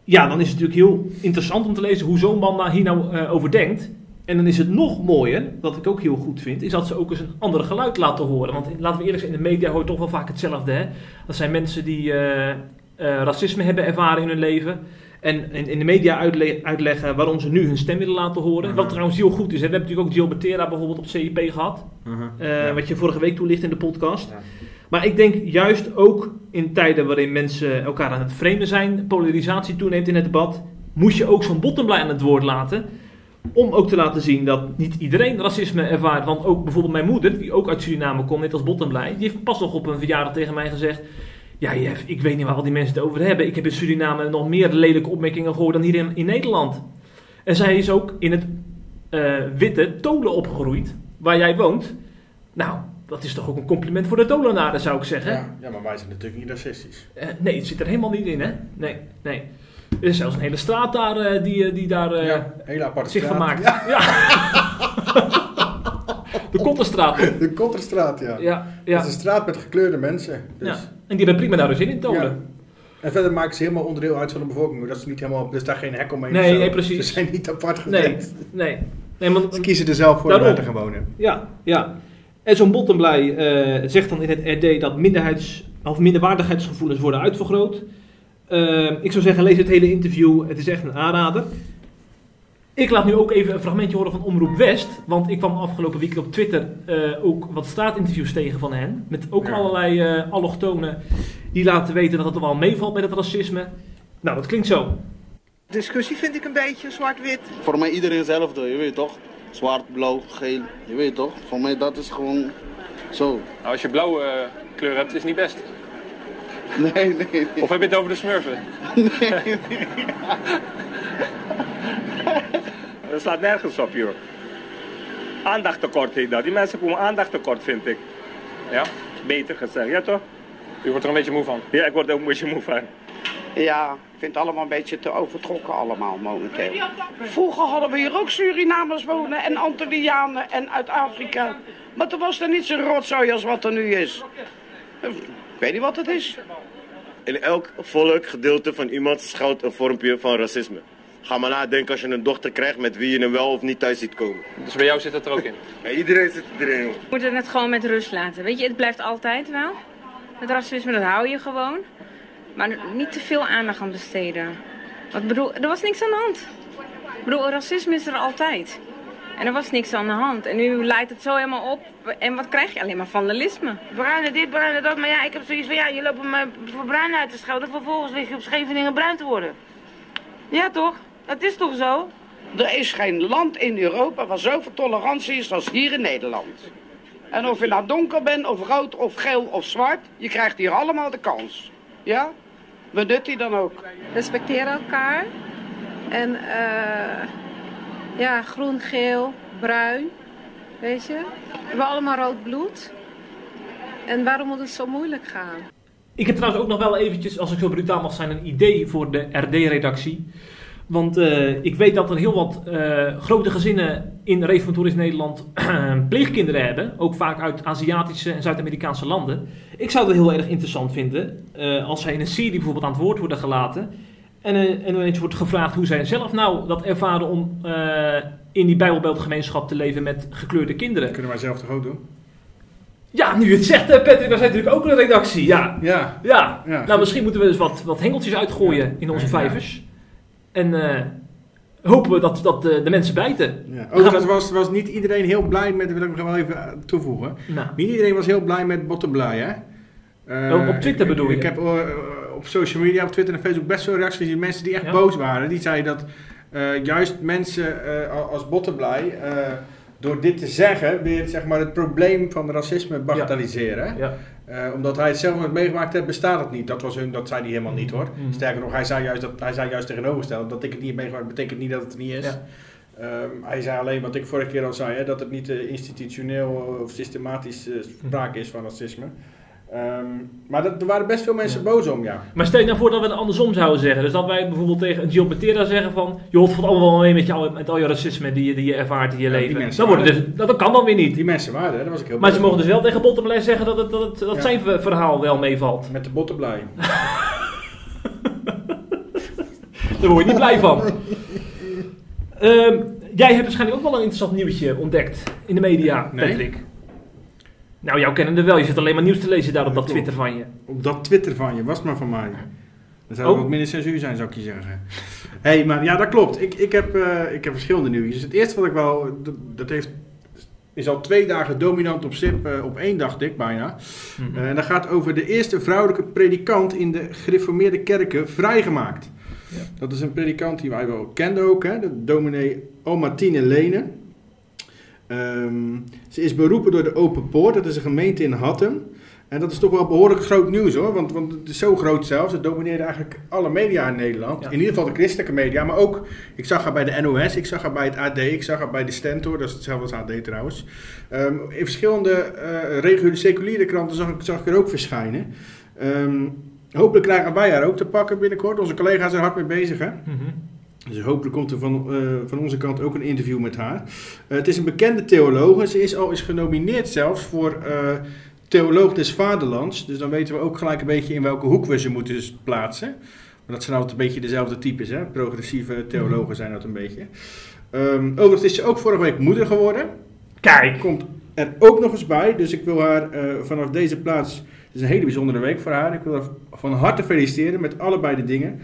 A: ja, dan is het natuurlijk heel interessant om te lezen hoe zo'n man daar hier nou eh, over denkt. En dan is het nog mooier, wat ik ook heel goed vind, is dat ze ook eens een ander geluid laten horen. Want laten we eerlijk zijn, in de media hoor je toch wel vaak hetzelfde. Hè? Dat zijn mensen die eh, eh, racisme hebben ervaren in hun leven. En in, in de media uitle- uitleggen waarom ze nu hun stem willen laten horen.
B: Mhm.
A: Wat trouwens heel goed is. Hè? We hebben natuurlijk ook Jill Bertera bijvoorbeeld op CIP gehad.
B: Ja.
A: Wat je vorige week toelicht in de podcast.
B: Ja.
A: Maar ik denk juist ook in tijden waarin mensen elkaar aan het vreemden zijn, polarisatie toeneemt in het debat, moest je ook zo'n bottomblij aan het woord laten. Om ook te laten zien dat niet iedereen racisme ervaart. Want ook bijvoorbeeld mijn moeder, die ook uit Suriname komt, net als Bottomblij, die heeft pas nog op een verjaardag tegen mij gezegd. Ja, Jeff, ik weet niet waar al die mensen het over hebben. Ik heb in Suriname nog meer lelijke opmerkingen gehoord dan hier in, in Nederland. En zij is ook in het eh, witte Tolen opgegroeid, waar jij woont. Nou, dat is toch ook een compliment voor de Tolenaren, zou ik zeggen.
B: Ja, ja, maar wij zijn natuurlijk niet racistisch.
A: Eh, nee, het zit er helemaal niet in, hè? Nee, nee. Er is zelfs een hele straat daar eh, die, eh, die daar eh,
B: ja, hele aparte
A: zich
B: straat. Ja,
A: Ja. (laughs) de Kotterstraat.
B: de Kotterstraat, ja.
A: Ja,
B: Dat
A: ja.
B: is een straat met gekleurde mensen. Dus.
A: ja. En die hebben prima naar de zin in Tolen.
B: En verder maken ze helemaal onderdeel uit van de bevolking. Dat is niet helemaal, er is daar geen hek omheen.
A: Nee, nee, precies.
B: Ze zijn niet apart
A: Nee,
B: gezet.
A: nee. nee maar,
B: Ze kiezen er zelf voor om daar te gaan wonen.
A: Ja, ja. En zo'n Bottomblij eh zegt dan in het RD dat minderheids, of minderwaardigheidsgevoelens worden uitvergroot. Uh, ik zou zeggen, lees het hele interview. Het is echt een aanrader. Ik laat nu ook even een fragmentje horen van Omroep West. Want ik kwam afgelopen week op Twitter uh, ook wat straatinterviews tegen van hen. Met ook ja. allerlei uh, allochtonen die laten weten dat het er wel meevalt met het racisme. Nou, dat klinkt zo.
D: Discussie vind ik een beetje zwart-wit.
E: Voor mij iedereen hetzelfde, je weet toch? Zwart, blauw, geel, je weet toch? Voor mij dat is gewoon zo.
F: Nou, als je blauwe uh, kleur hebt, is het niet best. (laughs)
E: Nee, nee, nee.
F: Of heb je het over de smurfen? (laughs)
E: Nee, nee. (laughs)
G: Dat slaat nergens op, joh. Aandachttekort heet dat. Die mensen komen aandachttekort, vind ik.
F: Ja?
G: Beter gezegd, ja toch?
F: U wordt er een beetje moe van?
G: Ja, ik word er een beetje moe van.
D: Ja, ik vind het allemaal een beetje te overtrokken allemaal momenteel. Vroeger hadden we hier ook Surinamers wonen en Antillianen en uit Afrika. Maar toen was er niet zo rotzooi als wat er nu is. Ik weet niet wat het is.
H: In elk volk, gedeelte van iemand schuilt een vormpje van racisme. Ga maar nadenken als je een dochter krijgt met wie je hem wel of niet thuis ziet komen.
F: Dus bij jou zit het er ook in?
H: Ja, iedereen zit erin.
I: We moeten het gewoon met rust laten. Weet je, het blijft altijd wel. Het racisme, dat hou je gewoon. Maar niet te veel aandacht aan besteden. Wat bedoel, er was niks aan de hand. Ik bedoel, racisme is er altijd. En er was niks aan de hand. En nu leidt het zo helemaal op. En wat krijg je? Alleen maar vandalisme.
J: Bruine dit, bruine dat. Maar ja, ik heb zoiets van, ja, je loopt me voor bruin uit te schelden. Vervolgens lig je op Scheveningen bruin te worden. Ja, toch? Het is toch zo?
D: Er is geen land in Europa waar zoveel tolerantie is als hier in Nederland. En of je nou donker bent, of rood, of geel, of zwart, je krijgt hier allemaal de kans. Ja? Benut die dan ook.
K: Respecteer elkaar. En uh, ja, groen, geel, bruin. Weet je? We hebben allemaal rood bloed. En waarom moet het zo moeilijk gaan?
A: Ik heb trouwens ook nog wel eventjes, als ik zo brutaal mag zijn, een idee voor de RD-redactie. Want uh, ik weet dat er heel wat uh, grote gezinnen in Reformatoris Nederland (clears throat) pleegkinderen hebben. Ook vaak uit Aziatische en Zuid-Amerikaanse landen. Ik zou het heel erg interessant vinden uh, als zij in een serie bijvoorbeeld aan het woord worden gelaten. En, en ineens wordt gevraagd hoe zij zelf nou dat ervaren om in die Bijbelbeeldgemeenschap te leven met gekleurde kinderen.
B: Dat kunnen wij zelf toch ook doen?
A: Ja, nu het zegt, Patrick, wij zijn natuurlijk ook een redactie. Ja,
B: ja.
A: ja. ja nou, misschien moeten we eens wat, wat hengeltjes uitgooien in onze vijvers. En uh, hopen we dat, dat de, de mensen bijten.
B: Ja. Overigens was, was niet iedereen heel blij met, dat wil ik nog wel even toevoegen.
A: Nou.
B: Niet iedereen was heel blij met Bottenblij, hè?
A: Uh, op Twitter bedoel
B: ik,
A: je?
B: Ik heb uh, op social media, op Twitter en Facebook best veel reacties gezien. Mensen die echt ja. boos waren. Die zeiden dat juist mensen als Bottenblij door dit te zeggen, weer zeg maar, het probleem van racisme bagatelliseren.
A: Ja.
B: Uh, omdat hij het zelf nooit meegemaakt heeft, bestaat het niet. Dat, was hun, dat zei hij helemaal niet hoor.
A: Mm.
B: Sterker nog, hij zei juist, dat, hij zei juist tegenovergesteld. Dat ik het niet heb meegemaakt, betekent niet dat het er niet is.
A: Ja.
B: Um, hij zei alleen wat ik vorige keer al zei, hè, dat het niet uh, institutioneel of systematisch uh, sprake is van racisme. Um, maar dat, er waren best veel mensen
A: Ja.
B: boos om, ja.
A: Maar stel je nou voor dat we het andersom zouden zeggen. Dus dat wij bijvoorbeeld tegen een Petera zeggen van... joh, het valt allemaal wel mee met, jou, met al je racisme die je, die je ervaart in je
B: Ja,
A: leven. Dan
B: waren-
A: dus, dat kan dan weer niet.
B: Die mensen waren er, daar was ik heel
A: Maar ze mogen dus wel tegen Bottomley zeggen dat, het, dat, het, dat
B: Ja.
A: zijn ver- verhaal wel meevalt.
B: Met de botten blij. (laughs)
A: Daar word je niet blij van. Ehm, jij hebt waarschijnlijk ook wel een interessant nieuwtje ontdekt in de media,
B: Nee.
A: Patrick. Nou, jou kennen er wel. Je zit alleen maar nieuws te lezen daar op dat. Twitter van je.
B: Op dat Twitter van je, was maar van mij. Dat zou
A: Oh.
B: wat minder censuur zijn, zou ik je zeggen. hey, maar ja, dat klopt. Ik, ik, heb, eh, ik heb verschillende nieuwtjes. Het eerste wat ik wel, dat, heeft, is al twee dagen dominant op SIP, eh, op één dacht ik bijna.
A: Mhm.
B: Eh, en dat gaat over de eerste vrouwelijke predikant in de gereformeerde kerken vrijgemaakt.
A: Ja.
B: Dat is een predikant die wij wel kenden ook, hè, de dominee Almartine Lene. Ehm, ze is beroepen door de Open Poort, dat is een gemeente in Hattem. En dat is toch wel behoorlijk groot nieuws hoor, want, want het is zo groot zelfs. Het domineerde eigenlijk alle media in Nederland.
A: Ja.
B: In ieder geval de christelijke media, maar ook, ik zag haar bij de NOS, ik zag haar bij het AD, ik zag haar bij de Stentor, dat is hetzelfde als AD trouwens. Ehm, in verschillende eh reguliere seculiere kranten zag ik, zag ik er ook verschijnen. Ehm, hopelijk krijgen wij haar ook te pakken binnenkort. Onze collega's zijn hard mee bezig hè.
A: Mhm.
B: Dus hopelijk komt er van, eh, van onze kant ook een interview met haar. Eh, het is een bekende theologe. Ze is al eens genomineerd zelfs voor eh, Theoloog des Vaderlands. Dus dan weten we ook gelijk een beetje in welke hoek we ze moeten plaatsen. Maar dat zijn altijd een beetje dezelfde types. Hè? Progressieve theologen zijn dat een beetje. Ehm, overigens is ze ook vorige week moeder geworden.
A: Kijk.
B: Komt er ook nog eens bij. Dus ik wil haar vanaf deze plaats Het is een hele bijzondere week voor haar. Ik wil haar van harte feliciteren met allebei de dingen.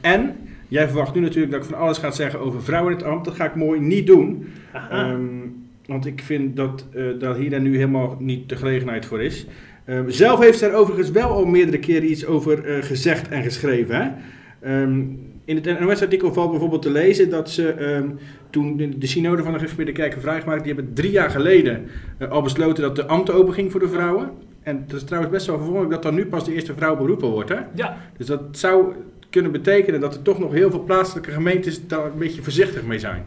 B: En jij verwacht nu natuurlijk dat ik van alles ga zeggen over vrouwen in het ambt. Dat ga ik mooi niet doen. Ehm, want ik vind dat, eh dat hier en nu helemaal niet de gelegenheid voor is. Ehm, zelf heeft ze er overigens wel al meerdere keren iets over eh, gezegd en geschreven. Hè? Ehm, in het NOS-artikel valt bijvoorbeeld te lezen dat ze toen de, de synode van de gereformeerde kerken vrijgemaakt, die hebben drie jaar geleden eh, al besloten dat de ambt open ging voor de vrouwen. En dat is trouwens best wel verwonderlijk dat dan nu pas de eerste vrouw beroepen wordt. Hè?
A: Ja.
B: Dus dat zou kunnen betekenen dat er toch nog heel veel plaatselijke gemeentes daar een beetje voorzichtig mee zijn.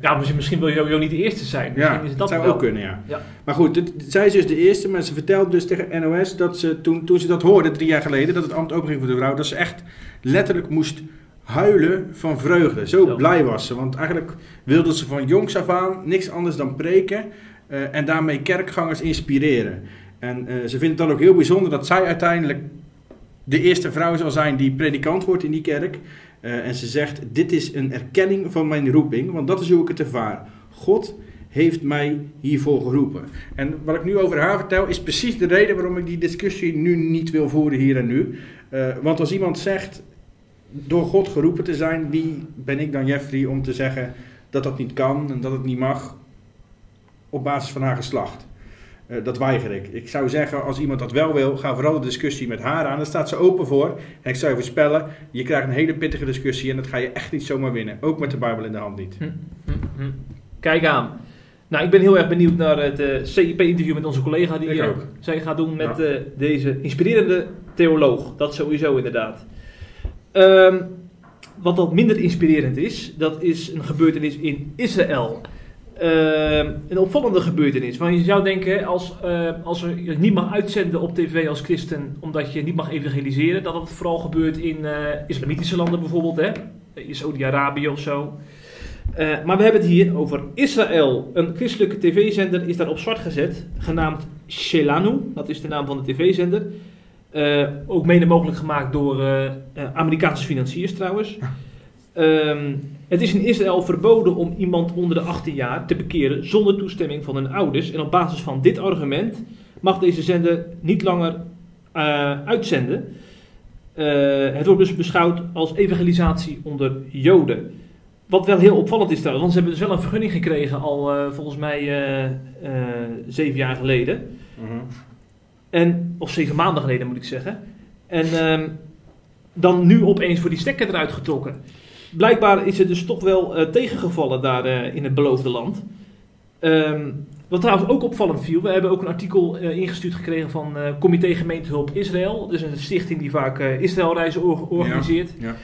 A: Ja, misschien, wil je ook niet de eerste zijn. Misschien
B: Ja,
A: is
B: dat
A: dat
B: zou
A: wel.
B: ook kunnen, ja.
A: Ja.
B: Maar goed, dit- zij is dus de eerste, maar ze vertelde dus tegen NOS dat ze toen, toen ze dat hoorde, drie jaar geleden, dat het ambt openging voor de vrouw, dat ze echt letterlijk moest huilen van vreugde. Zo blij was ze, want eigenlijk wilde ze van jongs af aan niks anders dan preken eh, en daarmee kerkgangers inspireren. En eh, ze vindt het dan ook heel bijzonder dat zij uiteindelijk de eerste vrouw zal zijn die predikant wordt in die kerk. Eh, en ze zegt, dit is een erkenning van mijn roeping, want dat is hoe ik het ervaar. God heeft mij hiervoor geroepen. En wat ik nu over haar vertel, is precies de reden waarom ik die discussie nu niet wil voeren hier en nu. Eh, want als iemand zegt, door God geroepen te zijn, wie ben ik dan Jeffrey om te zeggen dat dat niet kan en dat het niet mag op basis van haar geslacht? Eh, dat weiger ik. Ik zou zeggen, als iemand dat wel wil, ga vooral de discussie met haar aan. Daar staat ze open voor. En ik zou je voorspellen, je krijgt een hele pittige discussie en dat ga je echt niet zomaar winnen. Ook met de Bijbel in de hand niet.
A: Hm. Kijk aan. Nou, ik ben heel erg benieuwd naar het eh, CIP-interview met onze collega die eh,
B: ook.
A: zij gaat doen met
B: Ja.
A: deze inspirerende theoloog. Dat sowieso inderdaad. Ehm, wat wat minder inspirerend is, dat is een gebeurtenis in Israël. Ehm, een opvallende gebeurtenis. Want je zou denken, als, eh, als niet mag uitzenden op tv als christen, omdat je niet mag evangeliseren, dat dat vooral gebeurt in eh, islamitische landen bijvoorbeeld, hè? in Saudi-Arabië of zo. Maar we hebben het hier over Israël. Een christelijke tv-zender is daar op zwart gezet, genaamd Shelanu. Dat is de naam van de tv-zender. Ook mede mogelijk gemaakt door Amerikaanse financiers trouwens. (laughs) Ehm, het is in Israël verboden om iemand onder de 18 jaar te bekeren zonder toestemming van hun ouders. En op basis van dit argument mag deze zender niet langer eh, uitzenden. Eh, het wordt dus beschouwd als evangelisatie onder Joden. Wat wel heel opvallend is trouwens, want ze hebben dus wel een vergunning gekregen al eh, volgens mij zeven jaar geleden. En, of zeven maanden geleden moet ik zeggen. En ehm, dan nu opeens voor die stekker eruit getrokken. Blijkbaar is het dus toch wel eh, tegengevallen daar eh, in het beloofde land. Ehm, wat trouwens ook opvallend viel, we hebben ook een artikel eh, ingestuurd gekregen van Comité Gemeentehulp Israël. Dus een stichting die vaak Israëlreizen or- organiseert.
B: Ja.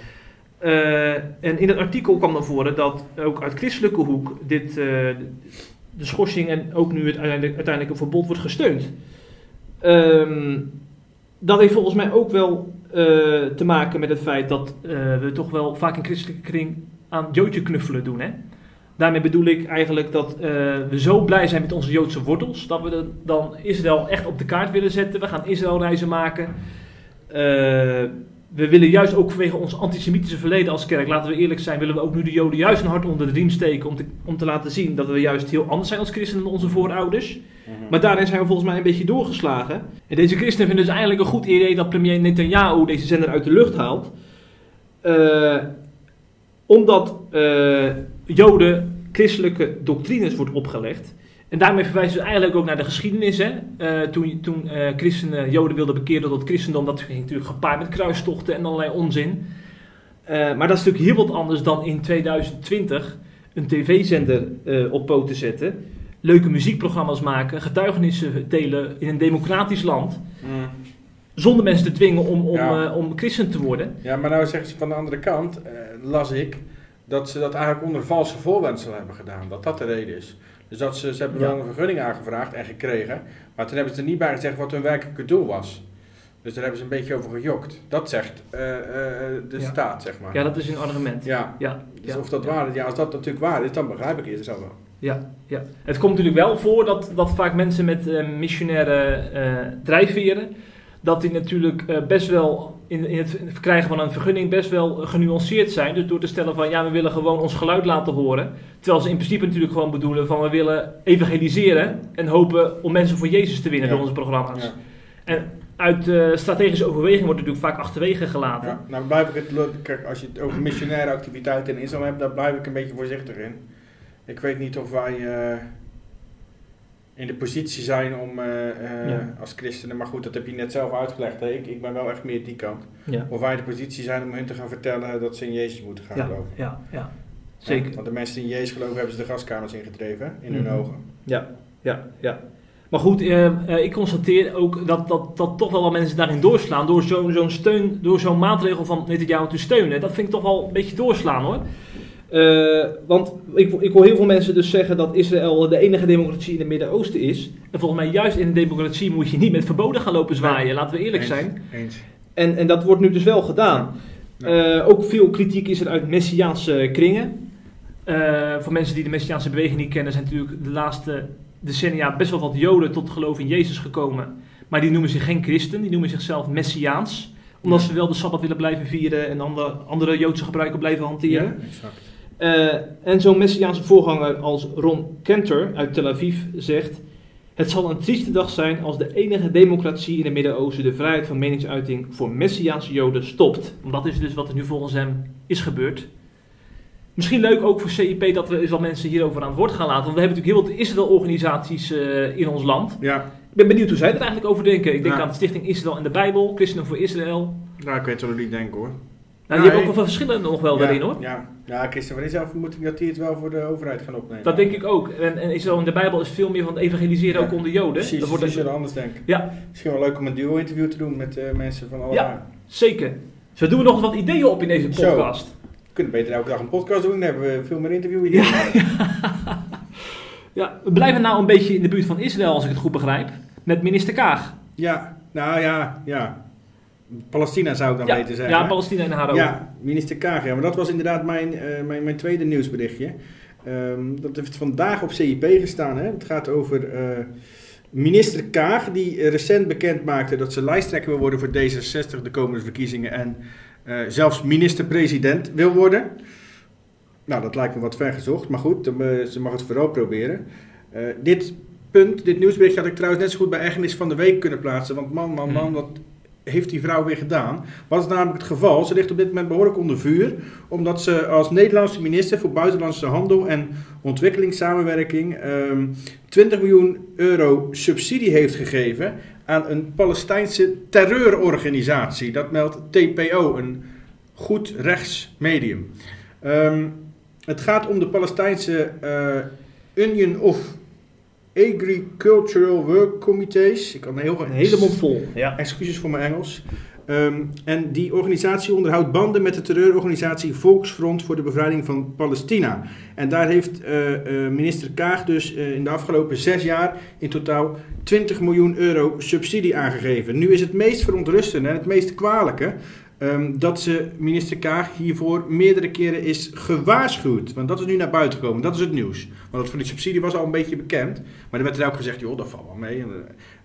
A: En in het artikel kwam naar voren dat ook uit christelijke hoek dit, de schorsing en ook nu het uiteindelijk, uiteindelijk een verbod wordt gesteund. Ehm, dat heeft volgens mij ook wel te maken met het feit dat eh, we toch wel vaak in christelijke kring aan joodje knuffelen doen. Hè? Daarmee bedoel ik eigenlijk dat eh, we zo blij zijn met onze Joodse wortels, dat we dan Israël echt op de kaart willen zetten. We gaan Israëlreizen maken. Eh, we willen juist ook vanwege ons antisemitische verleden als kerk, laten we eerlijk zijn, willen we ook nu de Joden juist een hart onder de riem steken om te, om te laten zien dat we juist heel anders zijn als christenen dan onze voorouders. Maar daarin zijn we volgens mij een beetje doorgeslagen. En deze christenen vinden dus eigenlijk een goed idee dat premier Netanyahu deze zender uit de lucht haalt. Eh, omdat eh, Joden christelijke doctrines wordt opgelegd. En daarmee verwijzen ze eigenlijk ook naar de geschiedenis. Hè? Eh, toen toen christenen Joden wilden bekeren tot christendom, dat ging natuurlijk gepaard met kruistochten en allerlei onzin. Maar dat is natuurlijk heel wat anders dan in 2020 een tv-zender op poten zetten. Leuke muziekprogramma's maken, getuigenissen delen in een democratisch land. Zonder mensen te dwingen om, om,
B: Ja.
A: eh, om christen te worden.
B: Ja, maar nou zeggen ze van de andere kant, eh, las ik, dat ze dat eigenlijk onder valse voorwendselen hebben gedaan. Dat dat de reden is. Dus dat ze, ze hebben
A: Ja.
B: wel een vergunning aangevraagd en gekregen, maar toen hebben ze er niet bij gezegd wat hun werkelijke doel was. Dus daar hebben ze een beetje over gejokt. Dat zegt eh, de
A: Ja.
B: staat, zeg maar.
A: Ja, dat is een argument.
B: Ja.
A: ja.
B: Dus
A: ja,
B: of dat waar is, ja, als dat natuurlijk waar is, dan begrijp ik het zo wel.
A: Ja, ja. Het komt natuurlijk wel voor dat, dat vaak mensen met eh, missionaire eh, drijfveren, dat die natuurlijk eh, best wel in, in het verkrijgen van een vergunning best wel genuanceerd zijn. Dus door te stellen van ja, we willen gewoon ons geluid laten horen. Terwijl ze in principe natuurlijk gewoon bedoelen van we willen evangeliseren en hopen om mensen voor Jezus te winnen
B: Ja.
A: door onze programma's.
B: Ja.
A: En uit strategische overweging wordt natuurlijk vaak achterwege gelaten.
B: Ja, nou blijf ik het, kijk, als je het over missionaire activiteiten in Israël hebt, daar blijf ik een beetje voorzichtig in. Ik weet niet of wij eh, in de positie zijn om eh, eh,
A: Ja.
B: als christenen, maar goed, dat heb je net zelf uitgelegd. Hè? Ik, ik ben wel echt meer die kant.
A: Ja.
B: Of wij in de positie zijn om hun te gaan vertellen dat ze in Jezus moeten gaan
A: Ja,
B: geloven.
A: ja, ja. Zeker.
B: Want de mensen die in Jezus geloven, hebben ze de gaskamers ingedreven, in hun
A: Mhm.
B: ogen.
A: Ja, ja, ja. Maar goed, ik constateer ook dat, dat, dat toch wel wat mensen daarin doorslaan. Door zo'n steun, door zo'n maatregel van Netanyahu te steunen. Dat vind ik toch wel een beetje doorslaan hoor. Eh, want ik, ik hoor heel veel mensen dus zeggen dat Israël de enige democratie in het Midden-Oosten is. En volgens mij juist in een democratie moet je niet met verboden gaan lopen zwaaien. Laten we eerlijk
B: Eens,
A: zijn.
B: Eens.
A: En, en dat wordt nu dus wel gedaan. Eh, ook veel kritiek is er uit Messiaanse kringen. Eh, voor mensen die de Messiaanse beweging niet kennen, zijn natuurlijk de laatste decennia best wel wat Joden tot geloof in Jezus gekomen. Maar die noemen zich geen christen, die noemen zichzelf Messiaans. Omdat
B: Ja.
A: ze wel de Sabbat willen blijven vieren en andere, andere Joodse gebruiken blijven hanteren.
B: Ja, exact.
A: Eh, en zo'n Messiaanse voorganger als Ron Kenter uit Tel Aviv zegt... Het zal een trieste dag zijn als de enige democratie in het Midden-Oosten de vrijheid van meningsuiting voor Messiaanse Joden stopt. Want dat is dus wat er nu volgens hem is gebeurd. Misschien leuk ook voor CIP dat we eens wat mensen hierover aan het woord gaan laten. Want we hebben natuurlijk heel wat Israël-organisaties eh, in ons land.
B: Ja,
A: Ik ben benieuwd hoe zij er eigenlijk over denken. Ik denk
B: Ja.
A: aan de Stichting Israël en de Bijbel, Christenen voor Israël.
B: nou, ik weet wel hoe die denken hoor.
A: Nou, die
B: Ja,
A: hebben ook wel verschillen nog wel daarin hoor.
B: Ja, ja Christen van Israël vermoed ik dat die het wel voor de overheid gaan opnemen.
A: Dat denk ik ook. En, en Israël en de Bijbel is veel meer van het evangeliseren ook onder Joden.
B: Precies,
A: dat wordt echt-
B: zullen anders denken.
A: Ja,
B: Misschien wel leuk om een duo-interview te doen met eh, mensen van allerlei.
A: Ja. zeker. Zo doen we nog wat ideeën op in deze podcast.
B: We kunnen beter elke dag een podcast doen, dan hebben we veel meer interview (laughs)
A: Ja, we blijven nou een beetje in de buurt van Israël, als ik het goed begrijp. Met minister Kaag.
B: Ja, nou ja, ja. Palestina zou ik dan
A: Ja,
B: beter zeggen.
A: ja, Palestina en Haro.
B: Ja, minister Kaag. Ja, maar dat was inderdaad mijn, eh, mijn, mijn tweede nieuwsberichtje. Ehm, dat heeft vandaag op CIP gestaan. Hè? Het gaat over eh, minister Kaag, die recent bekend maakte dat ze lijsttrekker wil worden voor D66 de komende verkiezingen. En eh, zelfs minister-president wil worden. Nou, dat lijkt me wat ver gezocht. Maar goed, ze mag het vooral proberen. Dit punt, dit nieuwsbericht had ik trouwens net zo goed bij Ergernis van de Week kunnen plaatsen. Want man, man, man, wat heeft die vrouw weer gedaan? Wat is namelijk het geval? Ze ligt op dit moment behoorlijk onder vuur. Omdat ze als Nederlandse minister voor Buitenlandse Handel en Ontwikkelingssamenwerking ehm 20 miljoen euro subsidie heeft gegeven aan een Palestijnse terreurorganisatie. Dat meldt TPO, een goed rechts medium. Ehm, het gaat om de Palestijnse eh, Union of Agricultural Work Committees. Ik kan heel
A: Een hele mond vol. Ja.
B: Excuses voor mijn Engels. Ehm, en die organisatie onderhoudt banden met de terreurorganisatie Volksfront voor de Bevrijding van Palestina. En daar heeft eh, eh, minister Kaag dus eh, in de afgelopen zes jaar in totaal 20 miljoen euro subsidie aangegeven. Nu is het meest verontrustende en het meest kwalijke ehm, dat ze minister Kaag hiervoor meerdere keren is gewaarschuwd. Want dat is nu naar buiten gekomen, dat is het nieuws. Want dat van die subsidie was al een beetje bekend. Maar er werd er ook gezegd, joh, dat valt wel mee. Eh,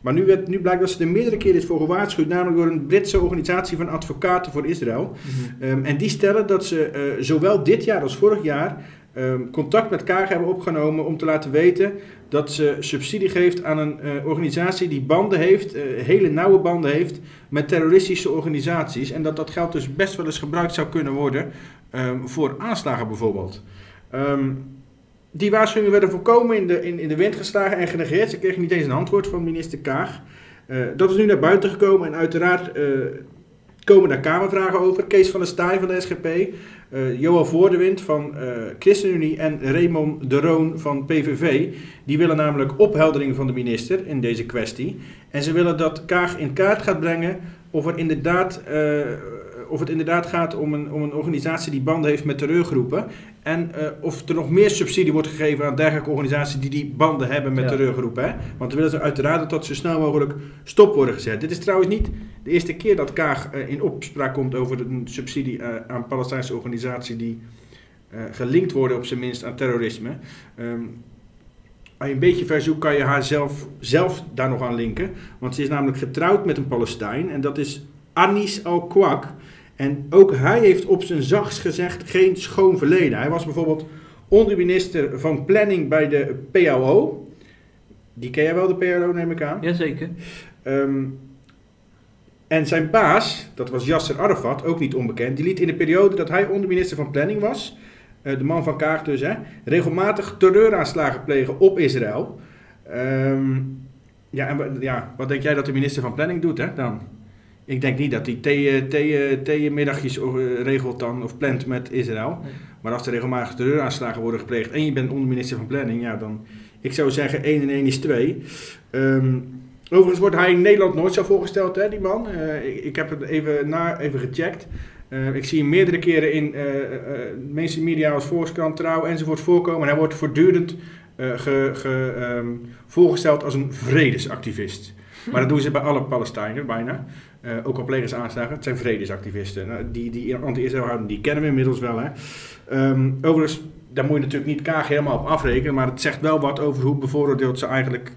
B: Maar nu, werd, nu blijkt dat ze er meerdere keren is voor gewaarschuwd, namelijk door een Britse organisatie van advocaten voor Israël. Ehm, en die stellen dat ze eh, zowel dit jaar als vorig jaar ehm, contact met Kaag hebben opgenomen om te laten weten dat ze subsidie geeft aan een eh, organisatie die banden heeft, eh, hele nauwe banden heeft met terroristische organisaties. En dat dat geld dus best wel eens gebruikt zou kunnen worden ehm, voor aanslagen bijvoorbeeld. Ehm, die waarschuwingen werden voorkomen in de, in, in de wind geslagen en genegeerd. Ze kregen niet eens een antwoord van minister Kaag. Eh, dat is nu naar buiten gekomen en uiteraard komen daar Kamervragen over. Kees van der Staaij van de SGP, eh Johan Voordewind van eh, ChristenUnie en Raymond de Roon van PVV. Die willen namelijk opheldering van de minister in deze kwestie. En ze willen dat Kaag in kaart gaat brengen of, er inderdaad, eh, of het inderdaad gaat om een, om een organisatie die banden heeft met terreurgroepen. En eh, of er nog meer subsidie wordt gegeven aan dergelijke organisaties die die banden hebben met
A: Ja.
B: terreurgroepen. Hè? Want dan willen ze uiteraard dat dat zo snel mogelijk stop worden gezet. Dit is trouwens niet de eerste keer dat Kaag eh, in opspraak komt over een subsidie eh, aan Palestijnse organisatie die gelinkt worden op zijn minst aan terrorisme. Ehm, als je een beetje verzoekt kan je haar zelf, zelf daar nog aan linken. Want ze is namelijk getrouwd met een Palestijn en dat is Anis al-Kwak. En ook hij heeft op zijn zachts gezegd geen schoon verleden. Hij was bijvoorbeeld onderminister van planning bij de PLO. Die ken jij wel, de PLO neem ik aan.
A: Jazeker.
B: Ehm, En zijn baas, dat was Yasser Arafat, ook niet onbekend, die liet in de periode dat hij onderminister van Planning was, eh, de man van Kaag dus, hè, regelmatig terreuraanslagen plegen op Israël. Ehm, ja, en ja, wat denk jij dat de minister van Planning doet hè, dan? Ik denk niet dat hij thee- thee- theemiddagjes eh, regelt dan, of plant met Israël. Maar als er regelmatig terreuraanslagen worden gepleegd en je bent onderminister van Planning, ja dan... Ik zou zeggen 1 en 1 is 2. Ehm, overigens wordt hij in Nederland nooit zo voorgesteld, hè, die man. Eh, ik, ik heb het even, na, even gecheckt. Eh, ik zie hem meerdere keren in eh eh, mainstream media als Volkskrant, Trouw enzovoort voorkomen. En hij wordt voortdurend eh, ge, ge, ehm, voorgesteld als een vredesactivist. Maar dat doen ze bij alle Palestijnen bijna. Eh, ook al plegen ze aanslagen, het zijn vredesactivisten. Nou, die die anti-Israël houden, die kennen we inmiddels wel. Hè. Ehm, overigens, daar moet je natuurlijk niet Kaag helemaal op afrekenen, maar het zegt wel wat over hoe bevooroordeeld ze eigenlijk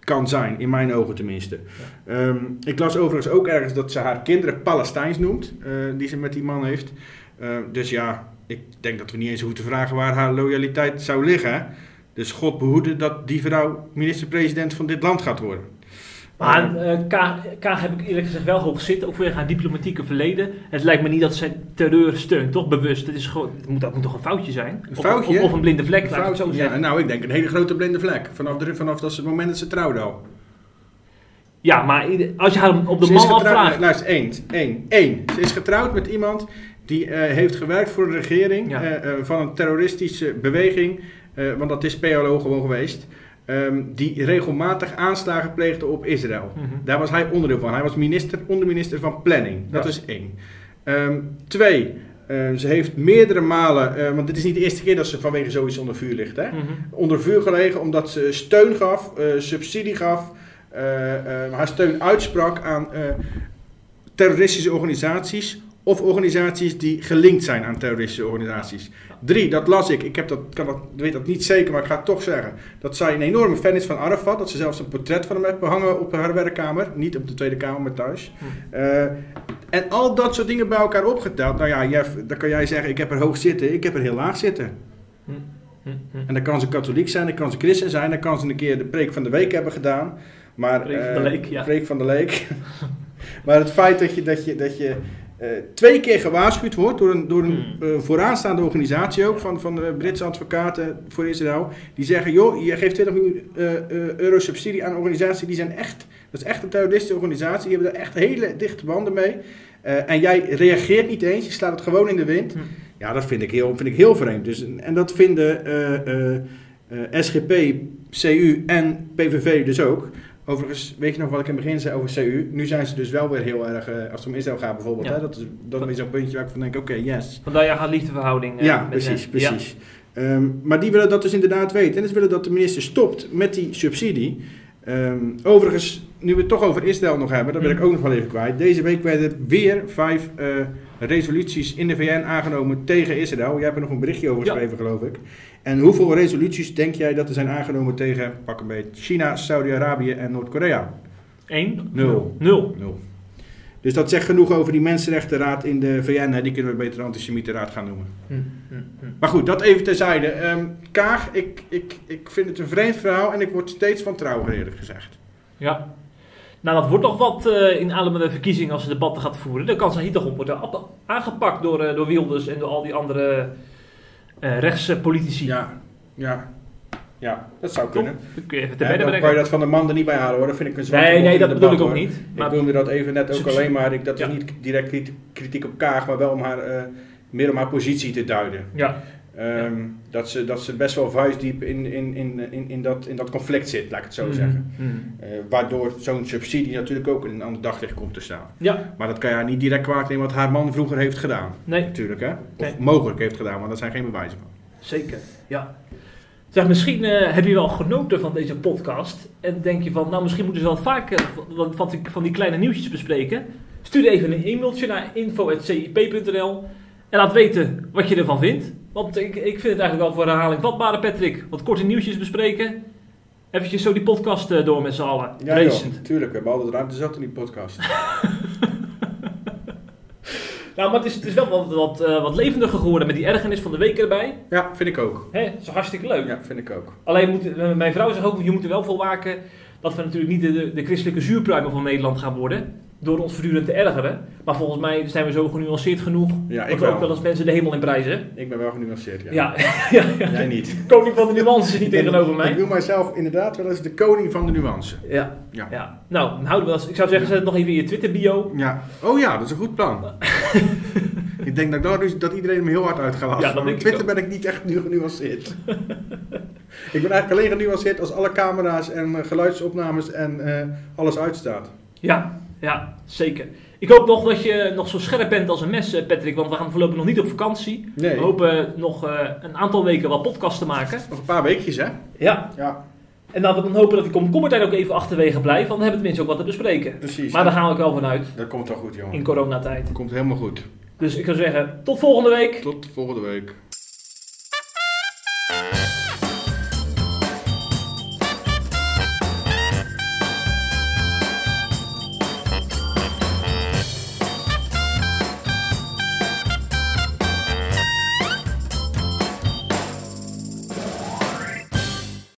B: kan zijn, in mijn ogen tenminste. Ehm, ik las overigens ook ergens dat ze haar kinderen Palestijns noemt, eh, die ze met die man heeft. Eh, dus ja, ik denk dat we niet eens hoeven te vragen waar haar loyaliteit zou liggen. Dus God behoede dat die vrouw minister-president van dit land gaat worden.
A: Maar eh, Kaag, Kaag heb ik eerlijk gezegd wel hoog zitten, ook vanwege haar diplomatieke verleden. Het lijkt me niet dat zij terreur steunt, toch? Bewust. Het is gewoon, het moet, dat moet toch een foutje zijn?
B: Een
A: Of-
B: foutje?
A: Of, of een blinde vlek,
B: Een
A: laat ik het zo
B: foutje,
A: zeggen.
B: Ja, nou, ik denk een hele grote blinde vlek. Vanaf, de, vanaf dat ze het moment dat ze trouwde al.
A: Ja, maar als je haar op de
B: Ze
A: man afvraagt...
B: Luister, één, één, één. Ze is getrouwd met iemand die eh, heeft gewerkt voor de regering
A: Ja.
B: eh, van een terroristische beweging. want dat is PLO gewoon geweest. Ehm, die regelmatig aanslagen pleegde op Israël.
A: Mhm.
B: Daar was hij onderdeel van. Hij was minister, onderminister van Planning. Dat
A: Ja.
B: is één. Ehm, twee, eh, ze heeft meerdere malen, eh, want dit is niet de eerste keer dat ze vanwege zoiets onder vuur ligt. Hè?
A: Mhm.
B: Onder vuur gelegen omdat ze steun gaf, eh, subsidie gaf, eh, haar steun uitsprak aan terroristische organisaties of organisaties die gelinkt zijn aan terroristische organisaties. Drie, dat las ik, ik heb dat, kan dat, weet dat niet zeker, maar ik ga het toch zeggen, dat zij een enorme fan is van Arafat, dat ze zelfs een portret van hem heeft behangen op haar werkkamer, niet op de Tweede Kamer, maar thuis. Eh, en al dat soort dingen bij elkaar opgeteld, nou ja, Jeff, dan kan jij zeggen, ik heb er hoog zitten, ik heb er heel laag zitten.
A: Hm, hm, hm.
B: En dan kan ze katholiek zijn, dan kan ze christen zijn, dan kan ze een keer de preek van de week hebben gedaan. Maar,
A: Preek van
B: eh,
A: de leek, ja.
B: preek van de leek. (laughs) maar het feit dat je, dat je, dat je eh, twee keer gewaarschuwd wordt door een, door een
A: Hmm.
B: eh, vooraanstaande organisatie ook, van, van de Britse advocaten voor Israël, die zeggen, joh, je geeft 20 miljoen eh, eh, euro subsidie aan een organisatie, die zijn echt, dat is echt een terroristische organisatie, die hebben daar echt hele dichte banden mee. Eh, en jij reageert niet eens, je slaat het gewoon in de wind.
A: Hm.
B: Ja, dat vind ik heel, vind ik heel vreemd. Dus, en dat vinden eh, eh, eh, SGP, CU en PVV dus ook. Overigens, weet je nog wat ik in het begin zei over CU? Nu zijn ze dus wel weer heel erg, eh, als het om Israël gaat bijvoorbeeld,
A: Ja.
B: hè, dat is dat is weer zo'n puntje waar ik van denk, oké, yes.
A: Vandaar je haar liefdeverhouding. eh,
B: Ja, precies,
A: hen.
B: precies. Ehm, maar die willen dat dus inderdaad weten. En ze willen dat de minister stopt met die subsidie. Ehm, overigens, nu we het toch over Israël nog hebben, dan wil ik ook nog wel even kwijt. Deze week werden er weer vijf eh, resoluties in de VN aangenomen tegen Israël. Jij hebt er nog een berichtje over
A: Ja.
B: geschreven, geloof ik. En hoeveel resoluties denk jij dat er zijn aangenomen tegen, pak een beetje, China, Saudi-Arabië en Noord-Korea?
A: Eén?
B: Nul.
A: Nul.
B: Nul. Dus dat zegt genoeg over die Mensenrechtenraad in de VN. Hè. Die kunnen we beter antisemietenraad gaan noemen.
A: Hm, hm, hm.
B: Maar goed, dat even terzijde. Ehm Kaag, ik, ik, ik vind het een vreemd verhaal en ik word steeds van trouw, eerlijk gezegd.
A: Ja. Nou, dat wordt nog wat eh, in alle de verkiezingen als ze debatten gaat voeren. Dan kan ze hier toch op worden aangepakt door, eh, door Wilders en door al die andere eh rechtse politici.
B: Ja, ja, ja, dat zou
A: Toch?
B: kunnen.
A: Dan kun je
B: Ja, kan je dat van de man er niet bij halen hoor. Dat vind ik een zwarte
A: Nee, nee, dat bedoel ik ook
B: hoor.
A: niet.
B: Ik
A: Maar
B: noemde dat even net ook alleen maar. Ik, dat is niet direct kriti- kritiek op Kaag, maar wel om haar, meer om haar positie te duiden.
A: ja.
B: Ehm, dat, ze, dat ze best wel vuistdiep in, in, in, in, in, dat, in dat conflict zit, laat ik het zo zeggen.
A: Mhm, mhm.
B: Eh, waardoor zo'n subsidie natuurlijk ook in een ander daglicht komt te staan.
A: Ja,
B: Maar dat kan je haar niet direct kwaad nemen wat haar man vroeger heeft gedaan.
A: nee,
B: Natuurlijk, hè? Of
A: Nee.
B: mogelijk heeft gedaan, maar dat zijn geen bewijzen van.
A: zeker. Ja. Zeg, misschien eh, heb je wel genoten van deze podcast. En denk je van, nou misschien moeten ze wel vaker wat, wat van die kleine nieuwtjes bespreken. Stuur even een e-mailtje naar info.cip.nl en laat weten wat je ervan vindt. Want ik, ik vind het eigenlijk wel voor herhaling vatbare, Patrick. Wat korte nieuwtjes bespreken. Eventjes zo die podcast eh, door met z'n allen.
B: Ja, joh, tuurlijk. We hebben altijd ruimte zat in die podcast. (laughs)
A: Nou, maar het is, het is wel wat, wat, eh, wat levendiger geworden met die ergernis van de week erbij.
B: ja, vind ik ook.
A: Hè, dat is hartstikke leuk.
B: Ja, vind ik ook.
A: Alleen moet, eh, mijn vrouw zegt ook, je moet er wel voor waken dat we natuurlijk niet de, de, de christelijke zuurpruimen van Nederland gaan worden. Door ons voortdurend te ergeren. Maar volgens mij zijn we zo genuanceerd genoeg.
B: Ja, ik
A: dat we
B: wel.
A: ook wel eens mensen de hemel in prijzen.
B: Ik ben wel genuanceerd, ja.
A: Ja. (laughs)
B: Jij niet.
A: Koning van de nuances niet tegenover mij.
B: Ik wil mijzelf inderdaad wel eens de koning van de nuance.
A: Ja.
B: Ja.
A: ja. Nou, houden we dat. Ik zou zeggen, zet het nog even in je Twitter bio.
B: Ja. Oh ja, dat is een goed plan. (laughs) ik denk dat, dat, dus, dat iedereen hem heel hard uit gaat lachen.
A: Ja, dat
B: op
A: ik
B: Twitter ben ik niet echt nu genuanceerd. ik ben eigenlijk alleen genuanceerd als alle camera's en eh, geluidsopnames en eh, alles uitstaat.
A: Ja, ja, zeker. Ik hoop nog dat je nog zo scherp bent als een mes, eh, Patrick. Want we gaan voorlopig nog niet op vakantie.
B: Nee.
A: We hopen nog eh, een aantal weken wat podcasts te maken.
B: Nog een paar weekjes, hè?
A: Ja.
B: Ja.
A: En laten we dan hopen dat die komkommertijd ook even achterwege blijft. Want dan hebben we tenminste ook wat te bespreken.
B: Precies.
A: Maar daar gaan we ook wel vanuit.
B: Dat komt wel goed, jongen.
A: In coronatijd.
B: Dat komt helemaal goed.
A: Dus ik zou zeggen, tot volgende week.
B: Tot volgende week.